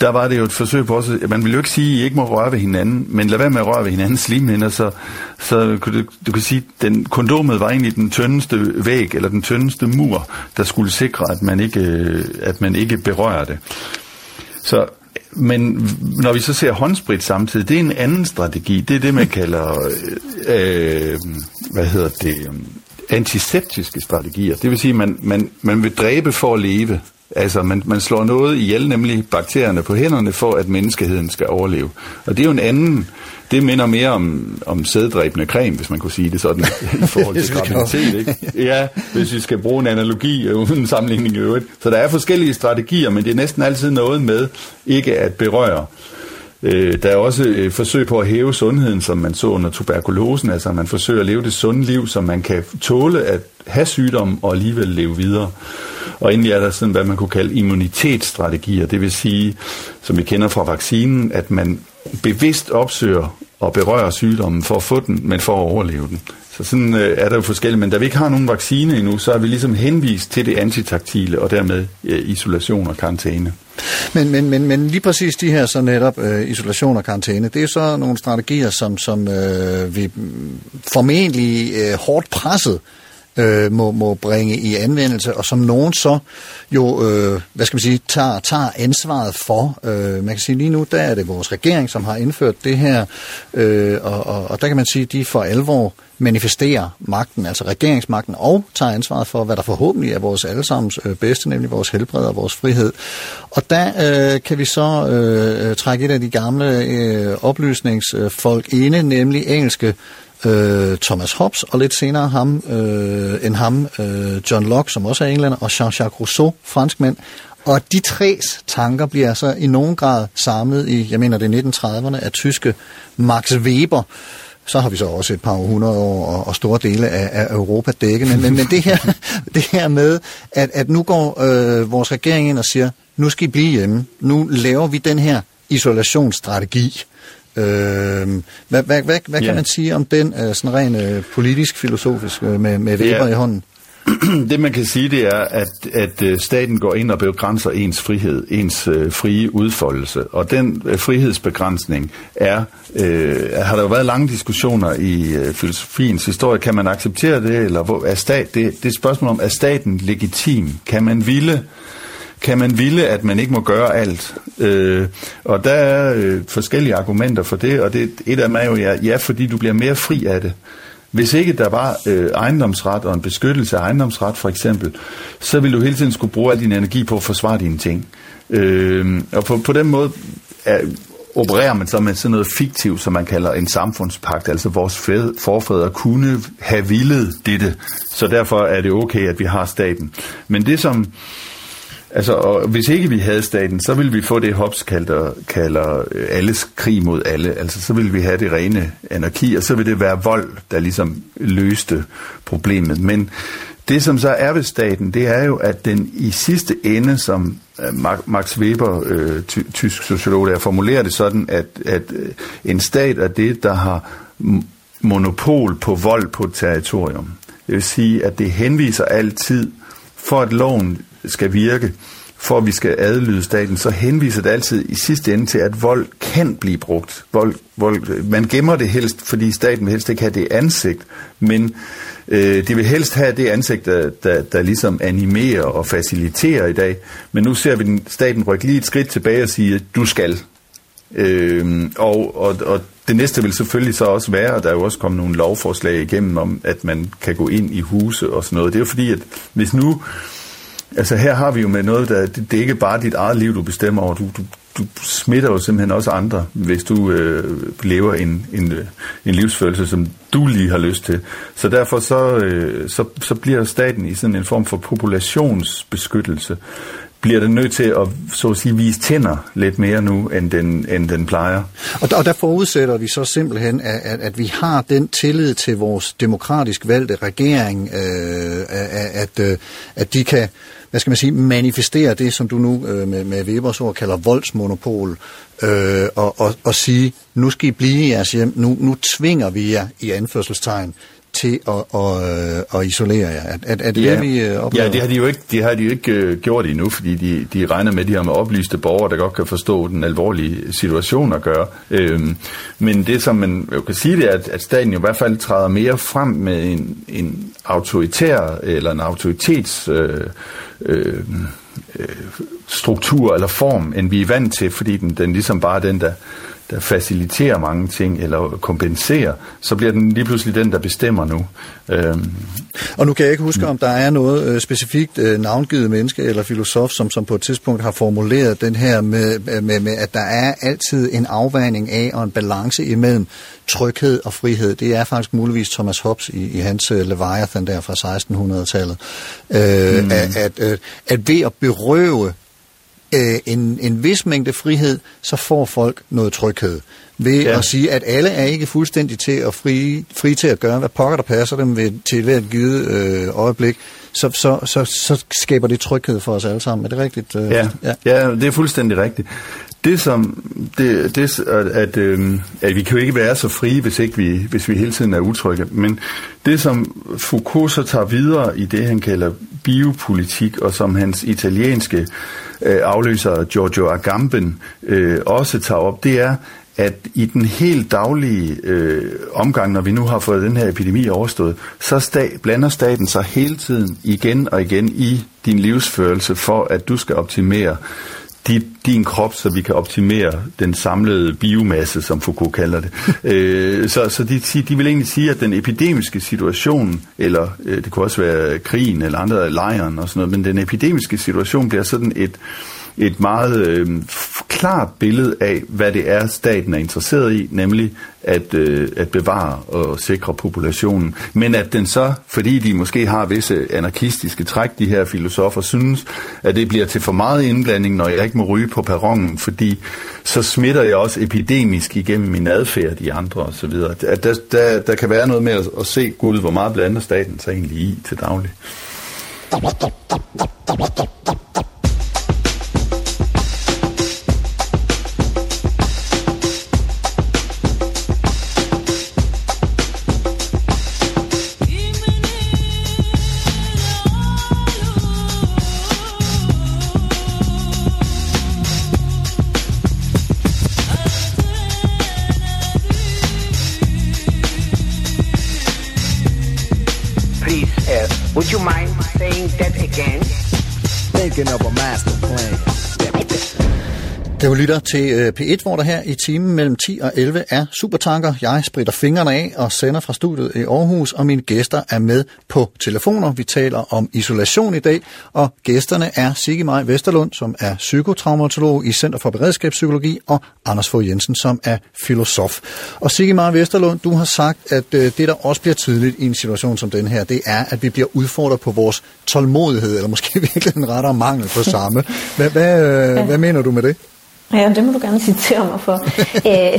Der var det jo et forsøg på også, man ville jo ikke sige, at I ikke må røre ved hinanden, men lad være med at røre ved hinandens slimhinder, så, så du, du kan sige, at den, kondomet var egentlig den tyndeste væg, eller den tyndeste mur, der skulle sikre, at man ikke, øh, at man ikke berører det. Så men når vi så ser håndsprit samtidig, det er en anden strategi. Det er det, man kalder, øh, øh hvad hedder det, øh, antiseptiske strategier. Det vil sige, at man, man, man vil dræbe for at leve. Altså, man, man slår noget ihjel, nemlig bakterierne på hænderne, for at menneskeheden skal overleve. Og det er jo en anden, det minder mere om, om sæddræbende creme, hvis man kunne sige det sådan, i forhold til graviditet, ikke? Ja, hvis vi skal bruge en analogi uden sammenligning i øvrigt. Så der er forskellige strategier, men det er næsten altid noget med ikke at berøre. Øh, der er også et forsøg på at hæve sundheden, som man så under tuberkulosen, altså man forsøger at leve det sunde liv, så man kan tåle at have sygdom og alligevel leve videre. Og endelig er der sådan, hvad man kunne kalde immunitetsstrategier, det vil sige, som vi kender fra vaccinen, at man bevidst opsøger og berører sygdommen for at få den, men for at overleve den. Så sådan øh, er der jo forskellige, men da vi ikke har nogen vaccine endnu, så er vi ligesom henvist til det antitaktile, og dermed øh, isolation og karantæne. Men, men, men, men lige præcis de her så netop øh, isolation og karantæne, det er jo så nogle strategier, som, som øh, vi formentlig øh, hårdt presset øh, må, må bringe i anvendelse, og som nogen så jo, øh, hvad skal man sige, tager, tager ansvaret for. Øh, man kan sige lige nu, der er det vores regering, som har indført det her, øh, og, og, og der kan man sige, de for alvor manifesterer magten, altså regeringsmagten, og tager ansvaret for, hvad der forhåbentlig er vores allesammens øh, bedste, nemlig vores helbred og vores frihed. Og der øh, kan vi så øh, trække et af de gamle øh, oplysningsfolk inde, nemlig engelske øh, Thomas Hobbes, og lidt senere ham, øh, end ham, øh, John Locke, som også er englænder, og Jean-Jacques Rousseau, franskmænd. Og de tre tanker bliver så i nogen grad samlet i, jeg mener det er 1930'erne, af tyske Max Weber, så har vi så også et par hundrede år og, og store dele af, af Europa dækket. Men, men, men det, her, det her med, at, at nu går øh, vores regering ind og siger, nu skal I blive hjemme. Nu laver vi den her isolationsstrategi. Øh, hvad hvad, hvad, hvad kan man sige om den øh, sådan rent øh, politisk-filosofisk øh, med, med Weber yeah. i hånden? det man kan sige, det er, at, at øh, staten går ind og begrænser ens frihed, ens øh, frie udfoldelse. Og den øh, frihedsbegrænsning er, øh, har der jo været lange diskussioner i øh, filosofiens historie. Kan man acceptere det, eller hvor, er stat, det, det er et spørgsmål om, er staten legitim? Kan man ville kan man ville, at man ikke må gøre alt? Øh, og der er øh, forskellige argumenter for det, og det, et af dem er jo, ja, ja, fordi du bliver mere fri af det. Hvis ikke der var øh, ejendomsret og en beskyttelse af ejendomsret for eksempel, så ville du hele tiden skulle bruge al din energi på at forsvare dine ting. Øh, og på, på den måde er, opererer man så med sådan noget fiktivt, som man kalder en samfundspagt. Altså vores forfædre kunne have villet dette, så derfor er det okay, at vi har staten. Men det som Altså, og hvis ikke vi havde staten, så ville vi få det, Hobbes kalder, kalder øh, alles krig mod alle. Altså, så ville vi have det rene anarki, og så ville det være vold, der ligesom løste problemet. Men det, som så er ved staten, det er jo, at den i sidste ende, som øh, Max Weber, øh, ty- tysk sociolog, der formulerer det sådan, at, at øh, en stat er det, der har monopol på vold på et territorium. Det vil sige, at det henviser altid, for at loven skal virke, for at vi skal adlyde staten, så henviser det altid i sidste ende til, at vold kan blive brugt. Vold, vold, man gemmer det helst, fordi staten vil helst ikke have det ansigt, men øh, de vil helst have det ansigt, der, der, der ligesom animerer og faciliterer i dag. Men nu ser vi den, staten rykke lige et skridt tilbage og sige, du skal. Øh, og, og, og det næste vil selvfølgelig så også være, at der er jo også kommet nogle lovforslag igennem om, at man kan gå ind i huse og sådan noget. Det er jo fordi, at hvis nu Altså her har vi jo med noget, der, det, det er ikke bare dit eget liv, du bestemmer over. Du, du, du smitter jo simpelthen også andre, hvis du øh, lever en, en, øh, en livsfølelse, som du lige har lyst til. Så derfor så, øh, så, så bliver staten i sådan en form for populationsbeskyttelse bliver den nødt til at, så at sige, vise tænder lidt mere nu, end den, end den plejer. Og der, og der forudsætter vi så simpelthen, at, at, at vi har den tillid til vores demokratisk valgte regering, øh, at, at, at øh, de kan hvad skal man sige, manifestere det, som du nu øh, med, med Webers ord kalder voldsmonopol, øh, og, og, og sige, nu skal I blive i jeres hjem, nu, nu tvinger vi jer i anførselstegn til at, at, at isolere jer. Er, er det ja. det, vi øh, oplever? Ja, det har de jo ikke, det har de jo ikke uh, gjort endnu, fordi de, de regner med, at de har med oplyste borgere, der godt kan forstå den alvorlige situation at gøre. Øhm, men det, som man jo kan sige, det er, at, at staten jo i hvert fald træder mere frem med en, en autoritær eller en autoritets... Øh, øh, øh, struktur eller form, end vi er vant til, fordi den, den ligesom bare er den, der, der faciliterer mange ting, eller kompenserer, så bliver den lige pludselig den, der bestemmer nu. Øhm. Og nu kan jeg ikke huske, om der er noget øh, specifikt øh, navngivet menneske eller filosof, som, som på et tidspunkt har formuleret den her med, med, med, at der er altid en afvejning af og en balance imellem tryghed og frihed. Det er faktisk muligvis Thomas Hobbes i, i hans uh, Leviathan der fra 1600-tallet. Øh, mm. at, at, at, at ved at berøve øh, en, en vis mængde frihed, så får folk noget tryghed. Ved ja. at sige, at alle er ikke fuldstændig til at fri, fri til at gøre, hvad pokker der passer dem ved, til hvert givet øh, øjeblik, så, så, så, så skaber det tryghed for os alle sammen. Er det rigtigt? Øh? Ja. ja, ja, det er fuldstændig rigtigt. Det som, det, det at, at, øh, at vi kan jo ikke være så frie, hvis, ikke vi, hvis vi hele tiden er utrygge, men det som Foucault så tager videre i det, han kalder biopolitik, og som hans italienske øh, Øh, afløser Giorgio Agamben øh, også tager op, det er, at i den helt daglige øh, omgang, når vi nu har fået den her epidemi overstået, så sta- blander staten sig hele tiden igen og igen i din livsførelse for, at du skal optimere dit, din krop, så vi kan optimere den samlede biomasse, som Foucault kalder det. øh, så så de, de vil egentlig sige, at den epidemiske situation, eller øh, det kunne også være krigen eller andre lejren og sådan noget, men den epidemiske situation bliver sådan et, et meget øh, klart billede af, hvad det er, staten er interesseret i, nemlig at, øh, at bevare og sikre populationen. Men at den så, fordi de måske har visse anarkistiske træk, de her filosofer, synes, at det bliver til for meget indblanding, når jeg ikke må ryge på perronen, fordi så smitter jeg også epidemisk igennem min adfærd de andre osv. At der, der, der kan være noget med at, at se, gud, hvor meget blander staten sig egentlig i til daglig. Would you mind saying that again? Thinking of a master plan. Det var lytter til øh, P1, hvor der her i timen mellem 10 og 11 er supertanker. Jeg spritter fingrene af og sender fra studiet i Aarhus, og mine gæster er med på telefoner. Vi taler om isolation i dag, og gæsterne er Sigge Maj Vesterlund, som er psykotraumatolog i Center for Beredskabspsykologi, og Anders Fogh Jensen, som er filosof. Og Sigge Maj Vesterlund, du har sagt, at øh, det, der også bliver tydeligt i en situation som den her, det er, at vi bliver udfordret på vores tålmodighed, eller måske virkelig en rettere mangel på samme. Hvad, hvad, øh, hvad mener du med det? Ja, det må du gerne citere mig for. Æ,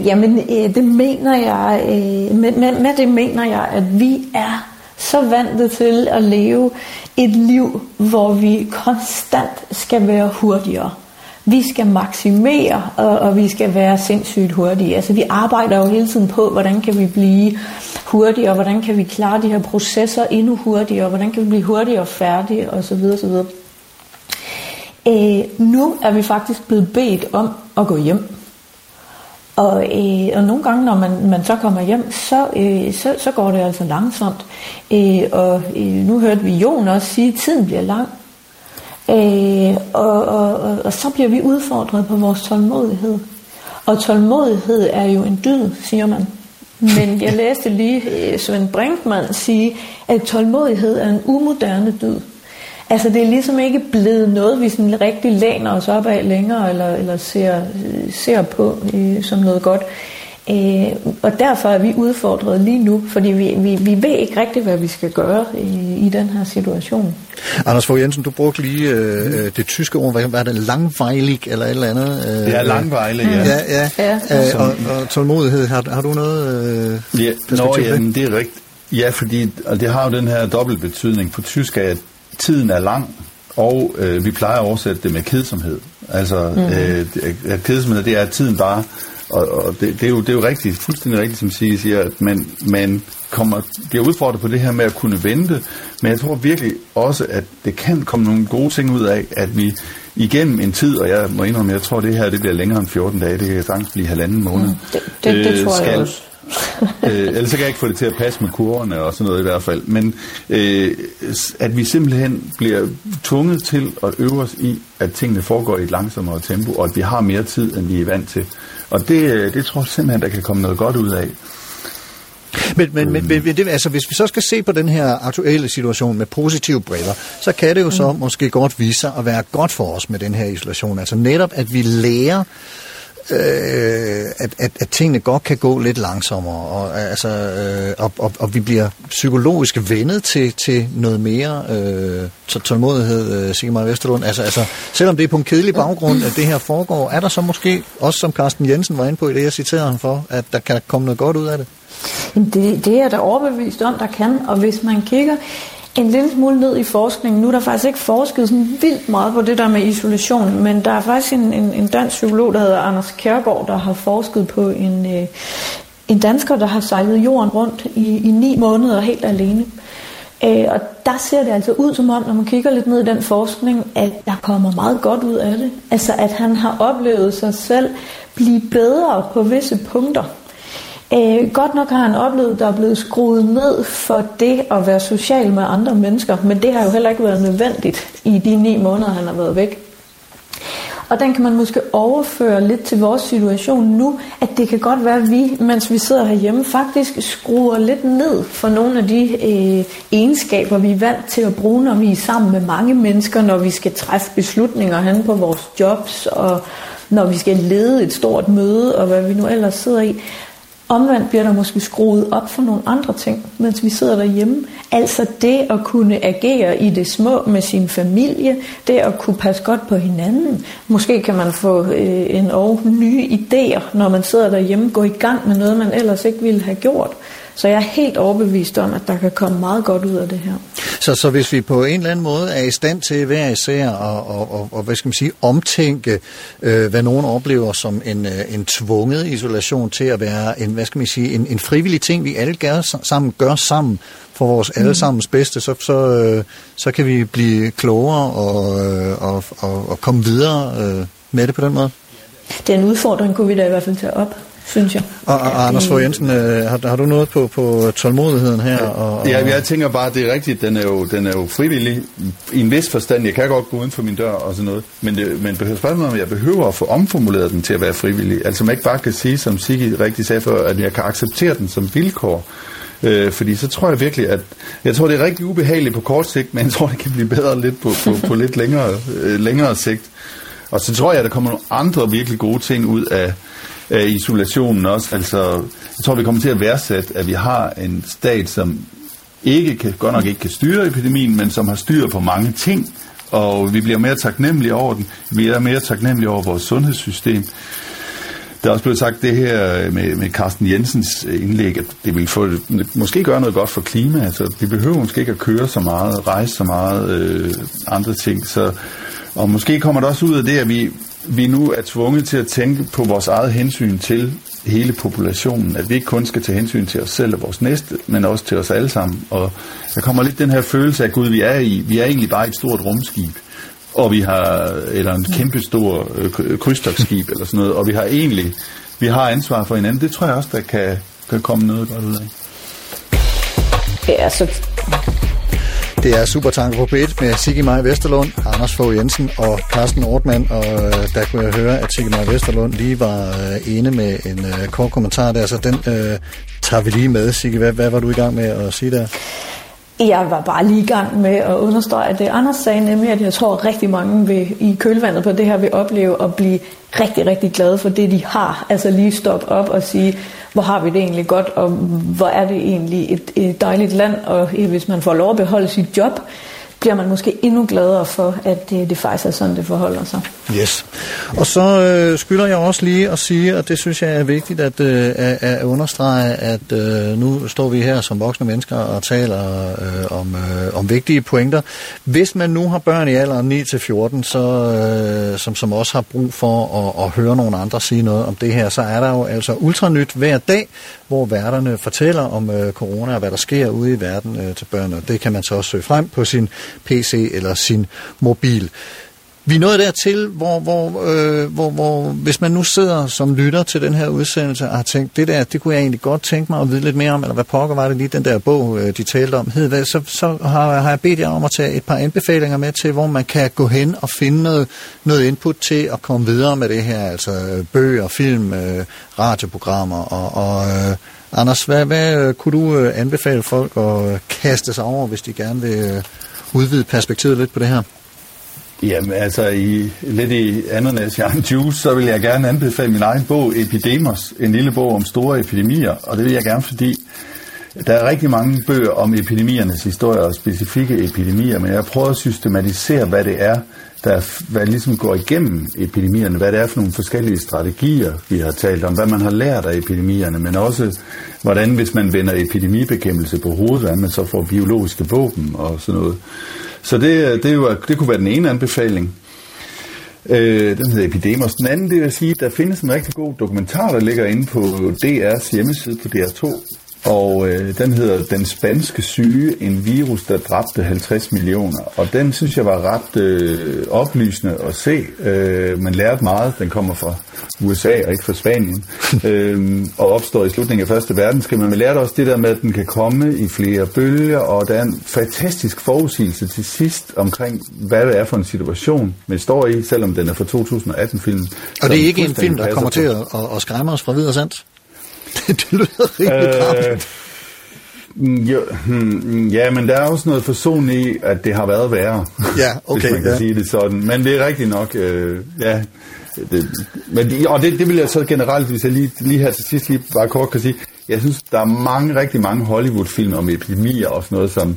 jamen, øh, det mener jeg, øh, med, med, med det mener jeg, at vi er så vante til at leve et liv, hvor vi konstant skal være hurtigere. Vi skal maksimere, og, og vi skal være sindssygt hurtige. Altså, vi arbejder jo hele tiden på, hvordan kan vi blive hurtigere, hvordan kan vi klare de her processer endnu hurtigere, hvordan kan vi blive hurtigere og færdige, osv. osv. Øh, nu er vi faktisk blevet bedt om at gå hjem. Og, øh, og nogle gange, når man, man så kommer hjem, så, øh, så, så går det altså langsomt. Øh, og øh, nu hørte vi Jon også sige, at tiden bliver lang. Øh, og, og, og, og så bliver vi udfordret på vores tålmodighed. Og tålmodighed er jo en dyd, siger man. Men jeg læste lige øh, Svend Brinkmann sige, at tålmodighed er en umoderne dyd. Altså det er ligesom ikke blevet noget, vi sådan rigtig læner os op af længere, eller, eller ser, ser på øh, som noget godt. Øh, og derfor er vi udfordret lige nu, fordi vi, vi, vi ved ikke rigtigt, hvad vi skal gøre i, i den her situation. Anders Fogh Jensen, du brugte lige øh, øh det tyske ord, hvad var det, langvejlig eller et eller andet? Øh, det er langvejlig, ja. Ja, ja. ja. Øh, og, og tålmodighed, har, har du noget øh, ja, nå, ja, det er rigtigt. Ja, fordi og det har jo den her dobbelt betydning. På tysk er tiden er lang, og øh, vi plejer at oversætte det med kedsomhed. Altså, mm. øh, at kedsomhed, det er tiden bare, og, og det, det, er jo, det er jo rigtigt, fuldstændig rigtigt, som siger, siger at man, man kommer, bliver udfordret på det her med at kunne vente, men jeg tror virkelig også, at det kan komme nogle gode ting ud af, at vi igennem en tid, og jeg må indrømme, jeg tror, det her det bliver længere end 14 dage, det kan sagtens blive halvanden måned. Mm, det, det, det tror skal, jeg også øh, ellers så kan jeg ikke få det til at passe med kurverne og sådan noget i hvert fald. Men øh, at vi simpelthen bliver tvunget til at øve os i, at tingene foregår i et langsommere tempo, og at vi har mere tid, end vi er vant til. Og det, øh, det tror jeg simpelthen, der kan komme noget godt ud af. Men, men, men, men det, altså, hvis vi så skal se på den her aktuelle situation med positive briller, så kan det jo så mm. måske godt vise sig at være godt for os med den her isolation. Altså netop, at vi lærer øh, at, at, at tingene godt kan gå lidt langsommere, og, altså, øh, og, og, og vi bliver psykologisk vendet til, til noget mere øh, tålmodighed, øh, Sigmar Vesterlund. Altså, altså, selvom det er på en kedelig baggrund, at det her foregår, er der så måske, også som Carsten Jensen var inde på i det, jeg citerede ham for, at der kan komme noget godt ud af det? Det, det er der overbevist om, der kan, og hvis man kigger en lille smule ned i forskningen. Nu er der faktisk ikke forsket sådan vildt meget på det der med isolation, men der er faktisk en, en, en dansk psykolog, der hedder Anders Kjærgaard, der har forsket på en, øh, en dansker, der har sejlet jorden rundt i, i ni måneder helt alene. Øh, og der ser det altså ud som om, når man kigger lidt ned i den forskning, at der kommer meget godt ud af det. Altså at han har oplevet sig selv blive bedre på visse punkter. Øh, godt nok har han oplevet, at der er blevet skruet ned for det at være social med andre mennesker, men det har jo heller ikke været nødvendigt i de ni måneder, han har været væk. Og den kan man måske overføre lidt til vores situation nu, at det kan godt være, at vi, mens vi sidder herhjemme, faktisk skruer lidt ned for nogle af de øh, egenskaber, vi er vant til at bruge, når vi er sammen med mange mennesker, når vi skal træffe beslutninger hen på vores jobs, og når vi skal lede et stort møde, og hvad vi nu ellers sidder i. Omvendt bliver der måske skruet op for nogle andre ting, mens vi sidder derhjemme. Altså det at kunne agere i det små med sin familie, det at kunne passe godt på hinanden. Måske kan man få øh, en og nye idéer, når man sidder derhjemme, gå i gang med noget, man ellers ikke ville have gjort. Så jeg er helt overbevist om, at der kan komme meget godt ud af det her. Så, så hvis vi på en eller anden måde er i stand til hver især og, og, og, og hvad skal man sige, omtænke, øh, hvad nogen oplever som en, øh, en tvunget isolation til at være en, hvad skal man sige, en, en frivillig ting, vi alle gør sammen, gør sammen for vores mm. allesammens bedste, så, så, øh, så kan vi blive klogere og, øh, og, og, og komme videre øh, med det på den måde. Den udfordring kunne vi da i hvert fald tage op, synes jeg. Og, og Anders Fogh Jensen, øh, har, har du noget på, på tålmodigheden her? Og, og... Ja, jeg tænker bare, at det er rigtigt, den er, jo, den er jo frivillig i en vis forstand. Jeg kan godt gå uden for min dør og sådan noget, men, det, men spørgsmålet om, jeg behøver at få omformuleret den til at være frivillig. Altså man ikke bare kan sige, som Sigge rigtig sagde før, at jeg kan acceptere den som vilkår. Øh, fordi så tror jeg virkelig, at jeg tror, det er rigtig ubehageligt på kort sigt, men jeg tror, det kan blive bedre lidt på, på, på lidt længere, øh, længere sigt. Og så tror jeg, at der kommer nogle andre virkelig gode ting ud af, øh, isolationen også. Altså, jeg tror, vi kommer til at værdsætte, at vi har en stat, som ikke kan, godt nok ikke kan styre epidemien, men som har styr på mange ting, og vi bliver mere taknemmelige over den. Vi er mere taknemmelige over vores sundhedssystem. Der er også blevet sagt det her øh, med, med Carsten Jensens indlæg, at det vil få, måske gøre noget godt for klimaet. Altså, vi behøver måske ikke at køre så meget, rejse så meget, øh, andre ting. Så, og måske kommer det også ud af det, at vi, vi nu er tvunget til at tænke på vores eget hensyn til hele populationen. At vi ikke kun skal tage hensyn til os selv og vores næste, men også til os alle sammen. Og der kommer lidt den her følelse af, Gud, vi er i, vi er egentlig bare et stort rumskib og vi har, eller en kæmpe stor øh, øh krydstogsskib eller sådan noget, og vi har egentlig, vi har ansvar for hinanden. Det tror jeg også, der kan, kan komme noget godt ud af. Ja, så det er Supertanker på B1 med Sigge Maj Vesterlund, Anders Fogh Jensen og Carsten Ortmann. Og øh, der kunne jeg høre, at Sigge Maj Vesterlund lige var øh, ene med en øh, kort kommentar der, så den øh, tager vi lige med. Sigge, hvad, hvad var du i gang med at sige der? Jeg var bare lige i gang med at understrege det, Anders sagde, nemlig at jeg tror at rigtig mange vil, i kølvandet på det her vil opleve at blive rigtig, rigtig glade for det, de har. Altså lige stoppe op og sige, hvor har vi det egentlig godt, og hvor er det egentlig et, et dejligt land, og hvis man får lov at beholde sit job, bliver man måske endnu gladere for, at det, det faktisk er sådan, det forholder sig. Yes. Og så øh, skylder jeg også lige at sige, og det synes jeg er vigtigt at, øh, at, understrege, at øh, nu står vi her som voksne mennesker og taler øh, om, øh, om vigtige pointer. Hvis man nu har børn i alderen 9-14, så, øh, som, som også har brug for at, at høre nogle andre sige noget om det her, så er der jo altså ultranyt hver dag, hvor værterne fortæller om øh, corona og hvad der sker ude i verden øh, til børn. Og det kan man så også søge frem på sin PC eller sin mobil. Vi er nået dertil, hvor, hvor, øh, hvor, hvor hvis man nu sidder som lytter til den her udsendelse og har tænkt, det der, det kunne jeg egentlig godt tænke mig at vide lidt mere om, eller hvad pokker var det lige, den der bog, øh, de talte om, hed, hvad, så, så har, har jeg bedt jer om at tage et par anbefalinger med til, hvor man kan gå hen og finde noget, noget input til at komme videre med det her, altså øh, bøger, film, øh, radioprogrammer og, og øh, Anders, hvad, hvad øh, kunne du øh, anbefale folk at kaste sig over, hvis de gerne vil øh, udvide perspektivet lidt på det her? Jamen altså, i, lidt i ananas i juice, så vil jeg gerne anbefale min egen bog, Epidemos, en lille bog om store epidemier, og det vil jeg gerne, fordi der er rigtig mange bøger om epidemiernes historie og specifikke epidemier, men jeg prøver at systematisere, hvad det er, der hvad ligesom går igennem epidemierne, hvad det er for nogle forskellige strategier, vi har talt om, hvad man har lært af epidemierne, men også hvordan, hvis man vender epidemibekæmpelse på hovedet, hvordan man så får biologiske våben og sådan noget. Så det, det, var, det kunne være den ene anbefaling. Øh, den hedder Epidemos. Den anden, det vil sige, der findes en rigtig god dokumentar, der ligger inde på DR's hjemmeside på DR2, og øh, den hedder Den spanske syge, en virus, der dræbte 50 millioner. Og den synes jeg var ret øh, oplysende at se. Øh, man lærte meget. Den kommer fra USA og ikke fra Spanien. øh, og opstår i slutningen af Første Verdenskrig. Men man lærte også det der med, at den kan komme i flere bølger. Og der er en fantastisk forudsigelse til sidst omkring, hvad det er for en situation, man står i, selvom den er fra 2018-filmen. Og det er ikke en film, der kommer til at, at, at skræmme os fra videre sandt? det lyder rimelig øh, jo, hmm, ja, men der er også noget forson i, at det har været værre. Ja, okay. hvis man kan ja. sige det sådan. Men det er rigtigt nok, øh, ja. Det, men, og det, det vil jeg så generelt, hvis jeg lige, lige her til sidst lige bare kort kan sige, jeg synes, der er mange, rigtig mange Hollywood-film om epidemier og sådan noget, som,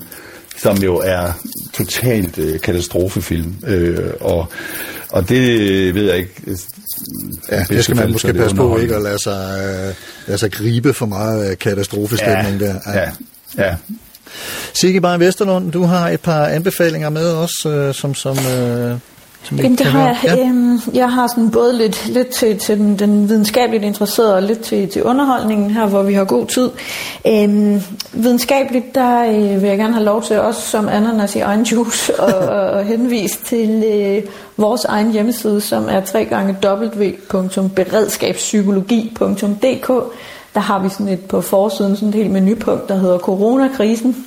som jo er totalt øh, katastrofefilm. Øh, og, og det ved jeg ikke. Ja, det skal man måske passe på ikke at lade sig, øh, lade sig gribe for meget øh, katastrofestemning ja, der. Ja, ja. Sigge Bein Vesterlund, du har et par anbefalinger med os, øh, som, som øh, som Jamen, det har jeg. Ja. Øhm, jeg har sådan både lidt, lidt til, til den, den videnskabeligt interesserede og lidt til, til underholdningen her, hvor vi har god tid. Øhm, videnskabeligt, der øh, vil jeg gerne have lov til også som ananas i egen juice og, og, og henvise til øh, vores egen hjemmeside, som er www.beredskabspsykologi.dk. Der har vi sådan et på forsiden sådan et helt menupunkt, der hedder Coronakrisen.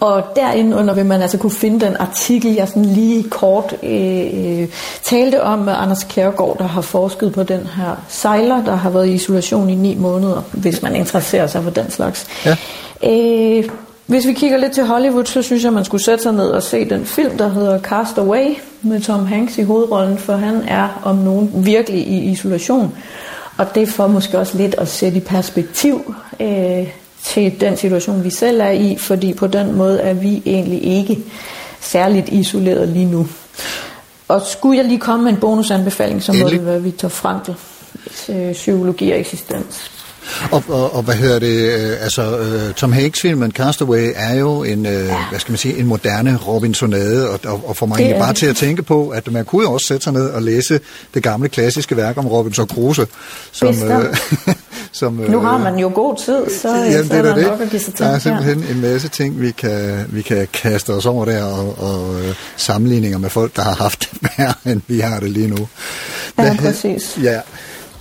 Og derinde under vil man altså kunne finde den artikel, jeg sådan lige kort øh, talte om med Anders Kjærgaard, der har forsket på den her sejler, der har været i isolation i ni måneder, hvis man interesserer sig for den slags. Ja. Øh, hvis vi kigger lidt til Hollywood, så synes jeg, man skulle sætte sig ned og se den film, der hedder Cast Away, med Tom Hanks i hovedrollen, for han er om nogen virkelig i isolation. Og det får måske også lidt at sætte i perspektiv øh, til den situation, vi selv er i, fordi på den måde er vi egentlig ikke særligt isoleret lige nu. Og skulle jeg lige komme med en bonusanbefaling, så må det være Victor Frankl, øh, psykologi og eksistens. Og, og, og hvad hedder det, øh, altså øh, Tom Hanks-filmen Castaway er jo en, øh, hvad skal man sige, en moderne Robinsonade, og, og, og får mig Det egentlig bare det. til at tænke på, at man kunne jo også sætte sig ned og læse det gamle klassiske værk om Robinson Crusoe, som, Bestemt. som Nu har man jo god tid, så, Jamen, så er der nok at give sig til. Der er her. simpelthen en masse ting, vi kan, vi kan kaste os over der, og, og øh, sammenligninger med folk, der har haft det værre, end vi har det lige nu. Ja, Hvad præcis. Ja.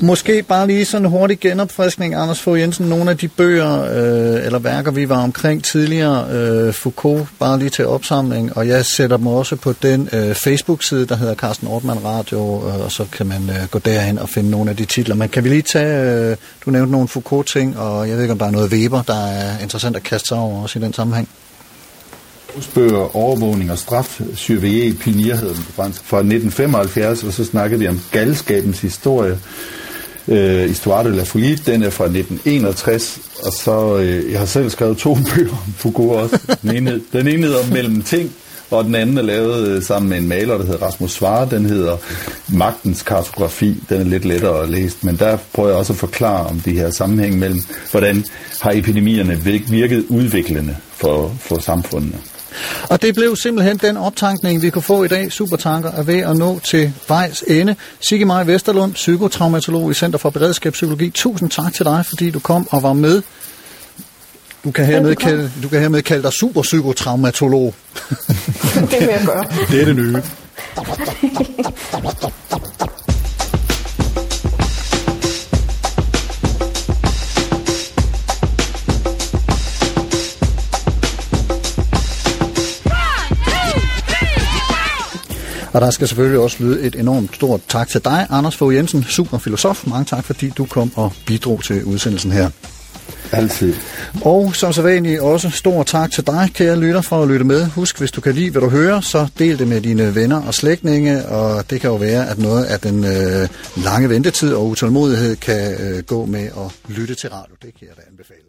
Måske bare lige sådan en hurtig genopfriskning, Anders Fogh Jensen. Nogle af de bøger øh, eller værker, vi var omkring tidligere, øh, Foucault, bare lige til opsamling. Og jeg sætter dem også på den øh, Facebook-side, der hedder Carsten Ortmann Radio, øh, og så kan man øh, gå derhen og finde nogle af de titler. Men kan vi lige tage, øh, du nævnte nogle Foucault-ting, og jeg ved ikke, om der er noget Weber, der er interessant at kaste sig over også i den sammenhæng. bøger Overvågning og straf, Surveiller Pinier hedder den på fransk, fra 1975, og så snakkede vi om galskabens historie, øh, Histoire de la Folie, den er fra 1961, og så, øh, jeg har selv skrevet to bøger om Foucault også. Den ene, den ene hedder Mellem ting, og den anden er lavet øh, sammen med en maler, der hedder Rasmus Svare, den hedder Magtens kartografi, den er lidt lettere at læse, men der prøver jeg også at forklare om de her sammenhæng mellem, hvordan har epidemierne virket udviklende for, for samfundene. Og det blev simpelthen den optankning, vi kunne få i dag. Supertanker er ved at nå til vejs ende. Sigge Maj Vesterlund, psykotraumatolog i Center for Beredskabspsykologi. Tusind tak til dig, fordi du kom og var med. Du kan hermed kalde, du kan hermed kalde dig superpsykotraumatolog. Det vil jeg gøre. Det er det nye. Og der skal selvfølgelig også lyde et enormt stort tak til dig, Anders Fogh Jensen, superfilosof. Mange tak, fordi du kom og bidrog til udsendelsen her. Altid. Og som sædvanligt også stor tak til dig, kære lytter, for at lytte med. Husk, hvis du kan lide, hvad du hører, så del det med dine venner og slægtninge, og det kan jo være, at noget af den øh, lange ventetid og utålmodighed kan øh, gå med at lytte til radio. Det kan jeg da anbefale.